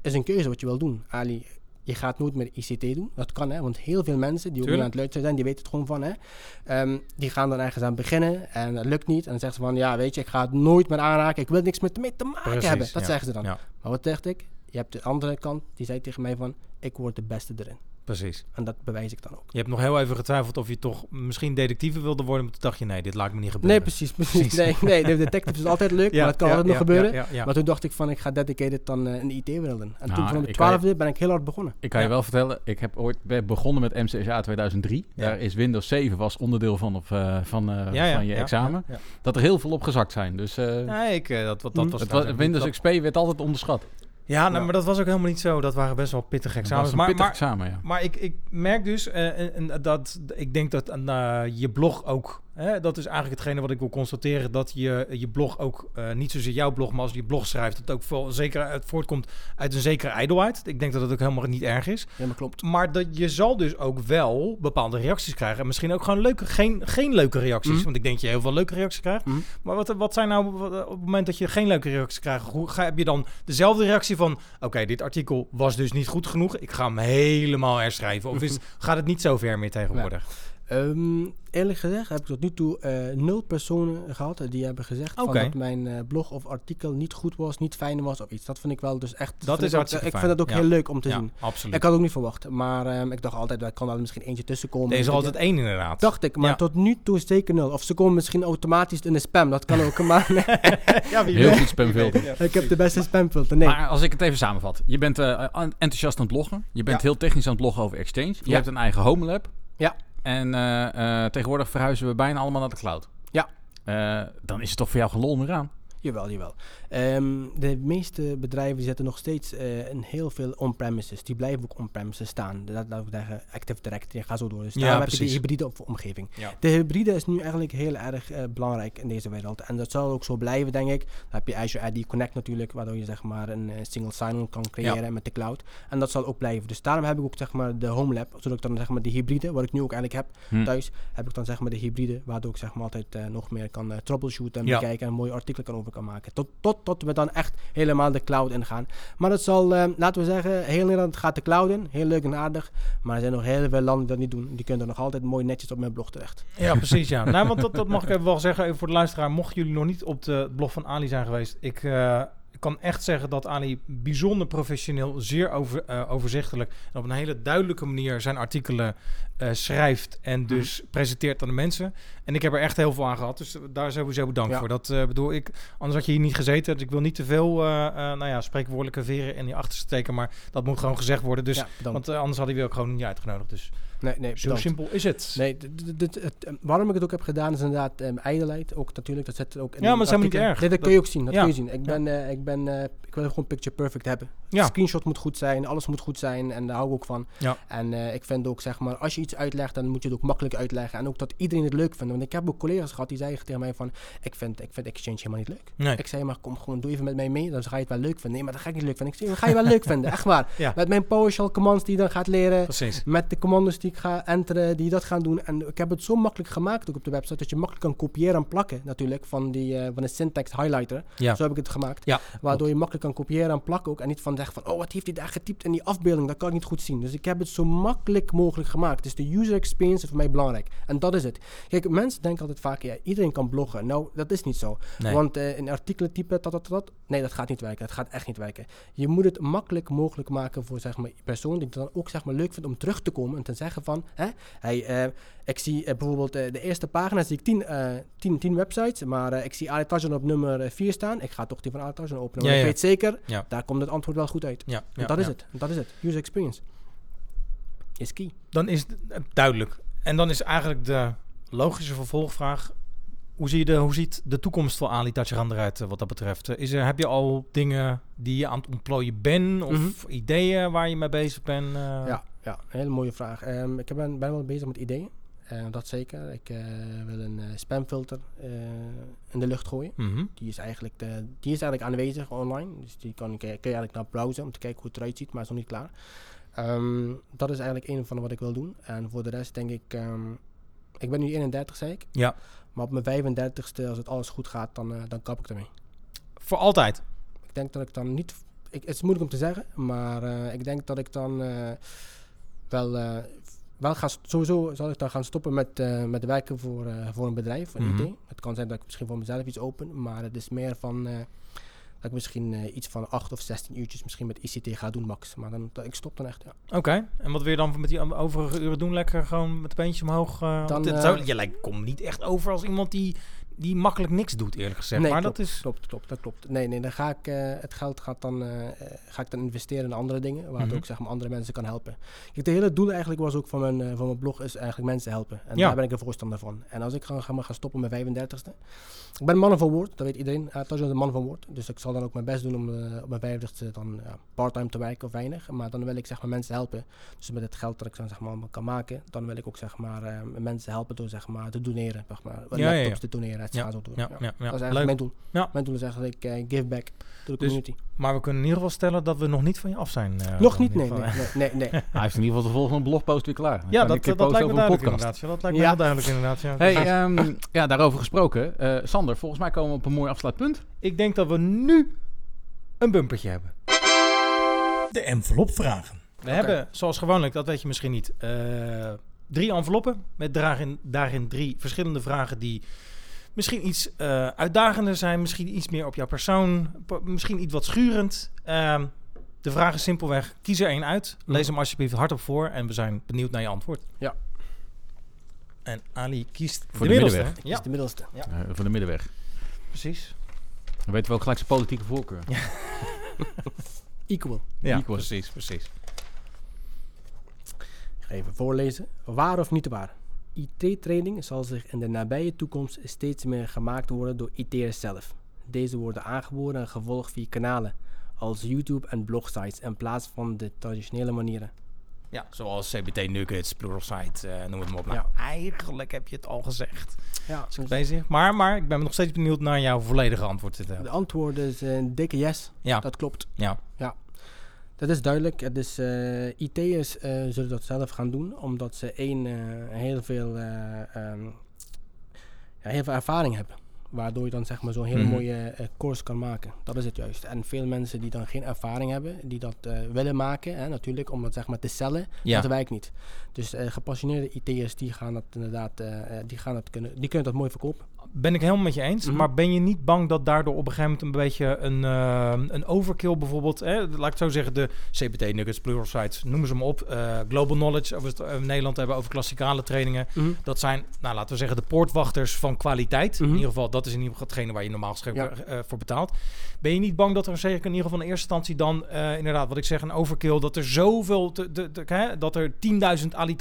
is een keuze wat je wil doen. Ali, je gaat nooit meer ICT doen. Dat kan hè, want heel veel mensen die ook nu aan het luisteren zijn, die weten het gewoon van hè. Ehm, die gaan dan ergens aan beginnen en dat lukt niet. En dan zeggen ze van, ja weet je, ik ga het nooit meer aanraken. Ik wil niks met mee te maken Precies, hebben. Dat ja. zeggen ze dan. Ja. Maar wat dacht ik? Je hebt de andere kant, die zei tegen mij van, ik word de beste erin. Precies. En dat bewijs ik dan ook. Je hebt nog heel even getwijfeld of je toch misschien detectieve wilde worden, maar toen dacht je, nee, dit laat ik me niet gebeuren. Nee, precies. precies. Nee, nee, de detective is altijd leuk, maar dat kan altijd nog gebeuren. Ja, ja, Maar toen dacht ik van, ik ga dedicated dan eh, in de IT-wereld in. En Nou, toen van de je- twaalfde ben ik heel hard begonnen. Ik kan je Ja. wel vertellen, ik heb ooit ben begonnen met MCSA 2003. Ja. Daar is Windows 7 was onderdeel van, of, eh, van, eh, Ja, ja, van je ja, examen. ja, ja. Dat er heel veel op gezakt zijn. Dus eh, Nee, ik, dat, dat Hm. was Windows dat- XP werd altijd onderschat. Ja, nou, Ja. maar dat was ook helemaal niet zo. Dat waren best wel pittige examens. Maar, pittig maar, examen, ja. maar ik, ik merk dus eh, en- en dat ik denk dat eh, je blog ook. Hè, dat is eigenlijk hetgene wat ik wil constateren. Dat je je blog ook eh, niet zozeer jouw blog, maar als je blog schrijft, dat het ook veel, zeker uit voortkomt uit een zekere ijdelheid. Ik denk dat het ook helemaal niet erg is. Ja, maar klopt. Maar dat je zal dus ook wel bepaalde reacties krijgen. En misschien ook gewoon leuke, geen, geen leuke reacties. Mhm. Want ik denk dat je heel veel leuke reacties krijgt. Mhm. Maar wat, wat zijn nou op het moment dat je geen leuke reacties krijgt? Hoe ga, heb je dan dezelfde reactie van... Oké, dit artikel was dus niet goed genoeg. Ik ga hem helemaal herschrijven. Of is, gaat het niet zo ver meer tegenwoordig? Ehm, eerlijk gezegd heb ik tot nu toe eh, nul personen gehad die hebben gezegd van dat mijn eh, blog of artikel niet goed was, niet fijn was of iets. Dat vind ik wel dus echt. Dat is ik ook- Ik vind dat ook ja. heel leuk om te Ja, zien. absoluut. Ik had ook niet verwacht, maar ehm, ik dacht altijd, er kan wel misschien eentje tussenkomen. Er is altijd één inderdaad. Dacht ik, maar Ja. tot nu toe zeker nul. Of ze komen misschien automatisch in de spam, dat kan ook. Maar ja, wie Heel goed spamfilter. Ja, ik heb de beste spamfilter. Nee. Maar als ik het even samenvat. Je bent eh, enthousiast aan het bloggen. Je bent Ja. heel technisch aan het bloggen over Exchange. Je Ja. hebt een eigen home lab. Ja. En eh, eh, tegenwoordig verhuizen we bijna allemaal naar de cloud. Ja. Eh, dan is het toch voor jou gelol meer aan. Jawel, jawel. Ehm, de meeste bedrijven zetten nog steeds eh in heel veel on-premises. Die blijven ook on-premises staan. Dat laat ik zeggen, Active Directory, ga zo door. Dus Ja, daarom heb je die hybride omgeving. Ja. De hybride is nu eigenlijk heel erg eh, belangrijk in deze wereld. En dat zal ook zo blijven, denk ik. Dan heb je Azure AD Connect natuurlijk, waardoor je zeg maar een eh, single sign-on kan creëren met de cloud. En dat zal ook blijven. Dus daarom heb ik ook zeg maar de Home Lab, zodat ik dan zeg maar de hybride, wat ik nu ook eigenlijk heb Hm. thuis, heb ik dan zeg maar de hybride, waardoor ik zeg maar altijd nog meer kan troubleshooten en bekijken en mooie artikelen kan over kan maken. Tot, tot, tot we dan echt helemaal de cloud ingaan. Maar dat zal, eh, laten we zeggen, heel Nederland gaat de cloud in. Heel leuk en aardig. Maar er zijn nog heel veel landen die dat niet doen. Die kunnen nog altijd mooi netjes op mijn blog terecht. Ja, precies. Ja. nou, want dat, dat mag ik even wel zeggen voor de luisteraar. Mochten jullie nog niet op de blog van Ali zijn geweest, ik, eh, ik kan echt zeggen dat Ali bijzonder professioneel, zeer over, eh, overzichtelijk en op een hele duidelijke manier zijn artikelen eh, schrijft en dus presenteert aan de mensen. En ik heb er echt heel veel aan gehad, dus daar sowieso bedankt Ja. voor. Dat eh, bedoel ik, anders had je hier niet gezeten. Dus ik wil niet te veel, eh, nou ja, spreekwoordelijke veren in die achterste steken, maar dat moet gewoon gezegd worden. Dus, ja, want anders hadden we ook gewoon niet uitgenodigd. Dus nee, nee, zo bedankt. simpel is het. Nee, het, waarom ik het ook heb gedaan is inderdaad um, ijdelheid. Ook natuurlijk, dat zit er ook in Ja, maar dat is helemaal niet erg. Nee, dat, kun je ook zien. Dat ja. kun je zien. Ik ben, ik ben, ik wil gewoon picture perfect hebben. Ja. Screenshot moet goed zijn, alles moet goed zijn en daar hou ik ook van. Ja. En ik vind ook, zeg maar, als je iets uitlegt, dan moet je het ook makkelijk uitleggen. En ook dat iedereen het leuk vindt. Want ik heb ook collega's gehad die zeiden tegen mij van, ik vind, ik vind Exchange helemaal niet leuk. Nee. Ik zei, maar kom gewoon, doe even met mij mee, dan ga je het wel leuk vinden. Nee, maar dat ga ik niet leuk vinden. Ik zei, ga je wel leuk vinden, echt waar. Ja. Met mijn PowerShell commands die je dan gaat leren. Precies. Met de commando's die ik ga enteren, die dat gaan doen. En ik heb het zo makkelijk gemaakt ook op de website, dat je makkelijk kan kopiëren en plakken natuurlijk van, die, eh, van de syntax highlighter. Ja. Zo heb ik het gemaakt. Ja, Waardoor je makkelijk kan kopiëren en plakken ook. En niet van zeggen van, oh wat heeft hij daar getypt in die afbeelding, dat kan ik niet goed zien. Dus ik heb het zo makkelijk mogelijk gemaakt. Dus de user experience is voor mij belangrijk. En dat is het. Kijk, mensen denken altijd vaak, ja, iedereen kan bloggen. Nou, dat is niet zo. Nee. Want eh, in artikelen typen, dat, dat, dat, nee, dat gaat niet werken. Dat gaat echt niet werken. Je moet het makkelijk mogelijk maken voor zeg maar, persoon die het dan ook zeg maar, leuk vindt om terug te komen en te zeggen van, hè, hey, eh, ik zie eh, bijvoorbeeld de eerste pagina zie ik 10 eh, 10 10 websites, maar ik zie Ali op nummer 4 staan. Ik ga toch die van Ali openen. Ja, ik weet zeker, Ja. daar komt het antwoord wel goed uit. Ja, En dat is het. En Dat is het. User experience is key. Dan is het eh, duidelijk. En dan is eigenlijk de logische vervolgvraag... Hoe, zie je de, hoe ziet de toekomst van Ali Tachiran eruit eh, wat dat betreft? Eh, Is er, heb je al dingen die je aan het ontplooien bent? Of Mhm. ideeën waar je mee bezig bent? Ja, ja, een hele mooie vraag. Ehm, ik ben, ben wel bezig met ideeën. Eh, dat zeker. Ik wil een spamfilter in de lucht gooien. Mhm. Die is, eigenlijk de, die is eigenlijk aanwezig online. Dus die kan, kun je eigenlijk naar browsen om te kijken hoe het eruit ziet, maar is nog niet klaar. Ehm, dat is eigenlijk een van wat ik wil doen. En voor de rest denk ik... ehm, ik ben nu 31, zei ik. Ja, Maar op mijn 35ste, als het alles goed gaat, dan, eh, dan kap ik ermee. voor altijd. Ik denk dat ik dan niet... Ik, het is moeilijk om te zeggen, maar eh, ik denk dat ik dan eh, wel... wel ga, sowieso zal ik dan gaan stoppen met, met werken voor, voor een bedrijf, een Mhm. IT. Het kan zijn dat ik misschien voor mezelf iets open, maar het is meer van... dat ik misschien eh, iets van 8 of 16 uurtjes misschien met ICT ga doen, max. Maar dan, dat, ik stop dan echt, ja. Oké, en wat wil je dan met die overige uren doen? Lekker gewoon met een beentje omhoog? eh, Dan, eh, zou- je lijkt, komt niet echt over als iemand die, die makkelijk niks doet, eerlijk gezegd. Nee, maar klopt, dat is... Klopt, klopt, dat klopt. Nee, nee, dan ga ik, eh, het geld gaat dan, eh, eh, ga ik dan investeren in andere dingen, waar het Mhm. ook zeg maar andere mensen kan helpen. Kijk, de hele doel eigenlijk was ook van mijn, van mijn blog is eigenlijk mensen helpen. En Ja. daar ben ik een voorstander van. En als ik ga, ga, gaan stoppen op mijn 35ste. Ik ben man van woord, dat weet iedereen. Uh, is een man van woord. Dus ik zal dan ook mijn best doen om op mijn 35ste dan parttime te werken of weinig. Maar dan wil ik zeg maar mensen helpen. Dus met het geld dat ik dan zeg maar kan maken, dan wil ik ook zeg maar mensen helpen door zeg maar te doneren. Zeg maar, Ja, ja, te doneren, Ja, doen. Ja, Ja. ja, ja. Dat is eigenlijk Leuk. mijn doel. Ja. Mijn doel is eigenlijk eh, give back to the Dus- community. Maar we kunnen in ieder geval stellen dat we nog niet van je af zijn. eh, Nog niet? Nee, nee, nee, nee. Hij heeft in ieder geval de volgende blogpost weer klaar. Ja, dat, dat lijkt me duidelijk podcast. inderdaad. Ja, dat lijkt me Ja. heel duidelijk inderdaad. Ja. Hey, Dus ehm, ja, daarover gesproken. Eh, Sander, volgens mij komen we op een mooi afsluitpunt. ik denk dat we nu een bumpertje hebben. De envelopvragen. We hebben, zoals gewoonlijk, dat weet je misschien niet, eh, drie enveloppen met daarin, daarin drie verschillende vragen die misschien iets eh, uitdagender zijn, misschien iets meer op jouw persoon, misschien iets wat schurend. Ehm, de vraag is simpelweg, kies er één uit, lees hem alsjeblieft hardop voor en we zijn benieuwd naar je antwoord. Ja. En Ali kiest Voor de middelste. middenweg. Dat Ja, de middelste. Eh, voor de middenweg. precies. Dan weten we ook gelijk zijn politieke voorkeur. Equal. Ja, Equal. precies, precies. Ik ga even voorlezen. Waar of niet waar? IT-training zal zich in de nabije toekomst steeds meer gemaakt worden door IT'ers zelf. Deze worden aangeboden en gevolgd via kanalen als YouTube en blogsites in plaats van de traditionele manieren. Ja, zoals CBT Nuggets, Pluralsight, eh noem het maar op. Nou, Ja. eigenlijk heb je het al gezegd. Ja, het bezig? Maar, maar ik ben nog steeds benieuwd naar jouw volledige antwoord. te de hebben. antwoord is een dikke yes. Ja, Dat klopt. ja. Dat is duidelijk. Het is, eh IT'ers eh, zullen dat zelf gaan doen, omdat ze één, eh, heel, veel, eh, ehm, ja, heel veel ervaring hebben. Waardoor je dan zeg maar zo'n hele Mhm. mooie course kan maken. Dat is het juist. En veel mensen die dan geen ervaring hebben, die dat willen maken, hè, natuurlijk, om dat zeg maar te cellen, ja. dat werkt niet. Dus gepassioneerde IT'ers die gaan dat inderdaad, die gaan dat kunnen, die kunnen dat mooi verkopen. Ben ik helemaal met je eens. Mhm. Maar ben je niet bang dat daardoor op een gegeven moment een beetje een, eh, een overkill bijvoorbeeld... Hè, laat ik het zo zeggen, de CBT Nuggets, Pluralsites, noemen ze maar op. eh, Global Knowledge, over het, eh, Nederland hebben over klassikale trainingen. Mhm. Dat zijn, nou, laten we zeggen, de poortwachters van kwaliteit. Mhm. In ieder geval, dat is in ieder geval hetgene waar je normaal gesproken Ja. eh, voor betaalt. Ben je niet bang dat er zeker in ieder geval in eerste instantie dan, inderdaad, wat ik zeg, een overkill, dat er zoveel, te, te- te- hè, dat er 10.000 Ali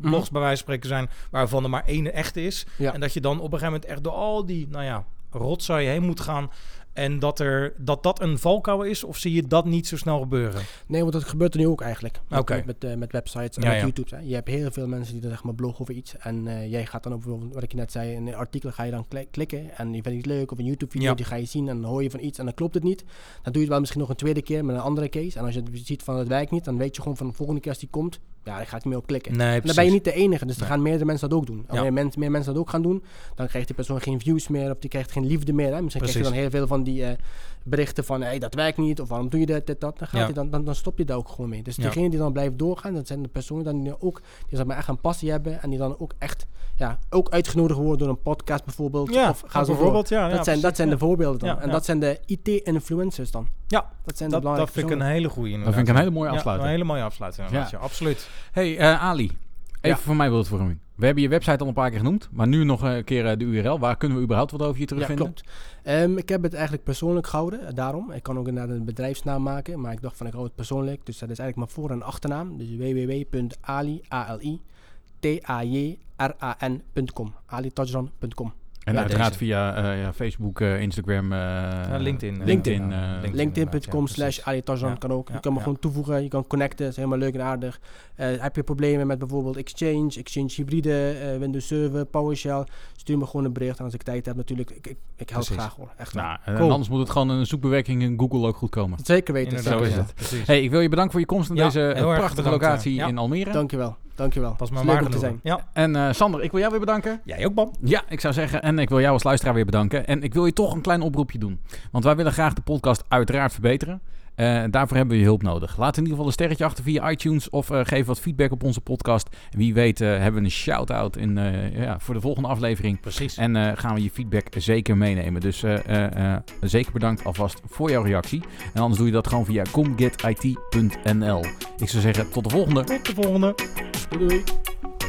blogs bij wijze van spreken zijn, waarvan er maar één echte is. Ja. En dat je dan op een gegeven moment echt door al die, nou ja, rotzooi heen moet gaan. En dat, er, dat dat een valkuil is, of zie je dat niet zo snel gebeuren? Nee, want dat gebeurt er nu ook eigenlijk. Met, met, met, eh, met websites en Ja, met ja. YouTube. Hè. Je hebt heel veel mensen die dan zeg maar bloggen over iets. En eh, jij gaat dan op bijvoorbeeld, wat ik je net zei, in een artikel ga je dan kli- klikken. En je vindt iets leuk of een YouTube video, Ja. die ga je zien en dan hoor je van iets en dan klopt het niet. Dan doe je het wel misschien nog een tweede keer met een andere case. En als je het ziet van het werkt niet, dan weet je gewoon van de volgende keer als die komt, ja, daar ga ik niet meer op klikken. Nee, En dan ben je niet de enige, dus dan gaan meerdere mensen dat ook doen. Men- meer mensen dat ook gaan doen, dan krijgt die persoon geen views meer of die krijgt geen liefde meer. Hè. Misschien krijg je dan heel veel van die eh, berichten van, hey, dat werkt niet of waarom doe je dit, dit dat. Dan, gaat Ja. hij dan, dan, dan stop je daar ook gewoon mee. Dus Ja. degene die dan blijft doorgaan, dat zijn de personen dan die ook, die zeg maar echt een passie hebben en die dan ook echt, ja, ook uitgenodigd worden door een podcast bijvoorbeeld. Ja, of ga zo voor. bijvoorbeeld, ja. ja, Dat, zijn, dat zijn ja. de voorbeelden dan. Ja, en ja. dat zijn de IT-influencers dan. Ja, Dat zijn de dat, dat vind ik een hele goede Dat vind ik een hele mooie afsluiting. Ja, een hele mooie afsluiting. Ja. Ja, absoluut. Hey eh, Ali, even Ja. voor mij beeldvorming. We hebben je website al een paar keer genoemd, maar nu nog een keer eh, de URL. Waar kunnen we überhaupt wat over je Ja, terugvinden? klopt. Ehm, ik heb het eigenlijk persoonlijk gehouden, eh, daarom. Ik kan ook inderdaad een bedrijfsnaam maken, maar ik dacht van ik hou het persoonlijk. Dus dat is eigenlijk mijn voor- en achternaam. Dus www.ali, A-L-I, T-A-J-R-A-N.com. alitajran.com. En Ja, uiteraard deze. via eh, ja, Facebook, eh, Instagram, eh, LinkedIn. LinkedIn. LinkedIn. eh, LinkedIn. LinkedIn.com inderdaad, ja, slash precies. alitajran Ja, kan ook. ja, je kan me ja. gewoon toevoegen, je kan connecten, dat is helemaal leuk en aardig. Eh, heb je problemen met bijvoorbeeld Exchange, Exchange Hybride, eh, Windows Server, PowerShell, stuur me gewoon een bericht. En als ik tijd heb natuurlijk, ik, ik, ik help Precies. graag hoor. Echt nou, en anders moet het gewoon een zoekbewerking in Google ook goed komen. Zeker weten. Inderdaad, Zo is het. Hey, ik wil je bedanken voor je komst in Ja, deze prachtige bedankt, locatie ja. in Almere. Dankjewel, dankjewel. Pas maar leuk om te zijn. Ja. En eh, Sander, ik wil jou weer bedanken. Jij ook, Bam. Ja, ik zou zeggen, en ik wil jou als luisteraar weer bedanken. En ik wil je toch een klein oproepje doen. Want wij willen graag de podcast uiteraard verbeteren. Eh, daarvoor hebben we je hulp nodig. Laat in ieder geval een sterretje achter via iTunes of eh, geef wat feedback op onze podcast. Wie weet eh, hebben we een shout-out in, ja, voor de volgende aflevering. Precies. En gaan we je feedback zeker meenemen. Dus zeker bedankt alvast voor jouw reactie. En anders doe je dat gewoon via comgetit.nl. Ik zou zeggen, tot de volgende. Tot de volgende. Doei doei.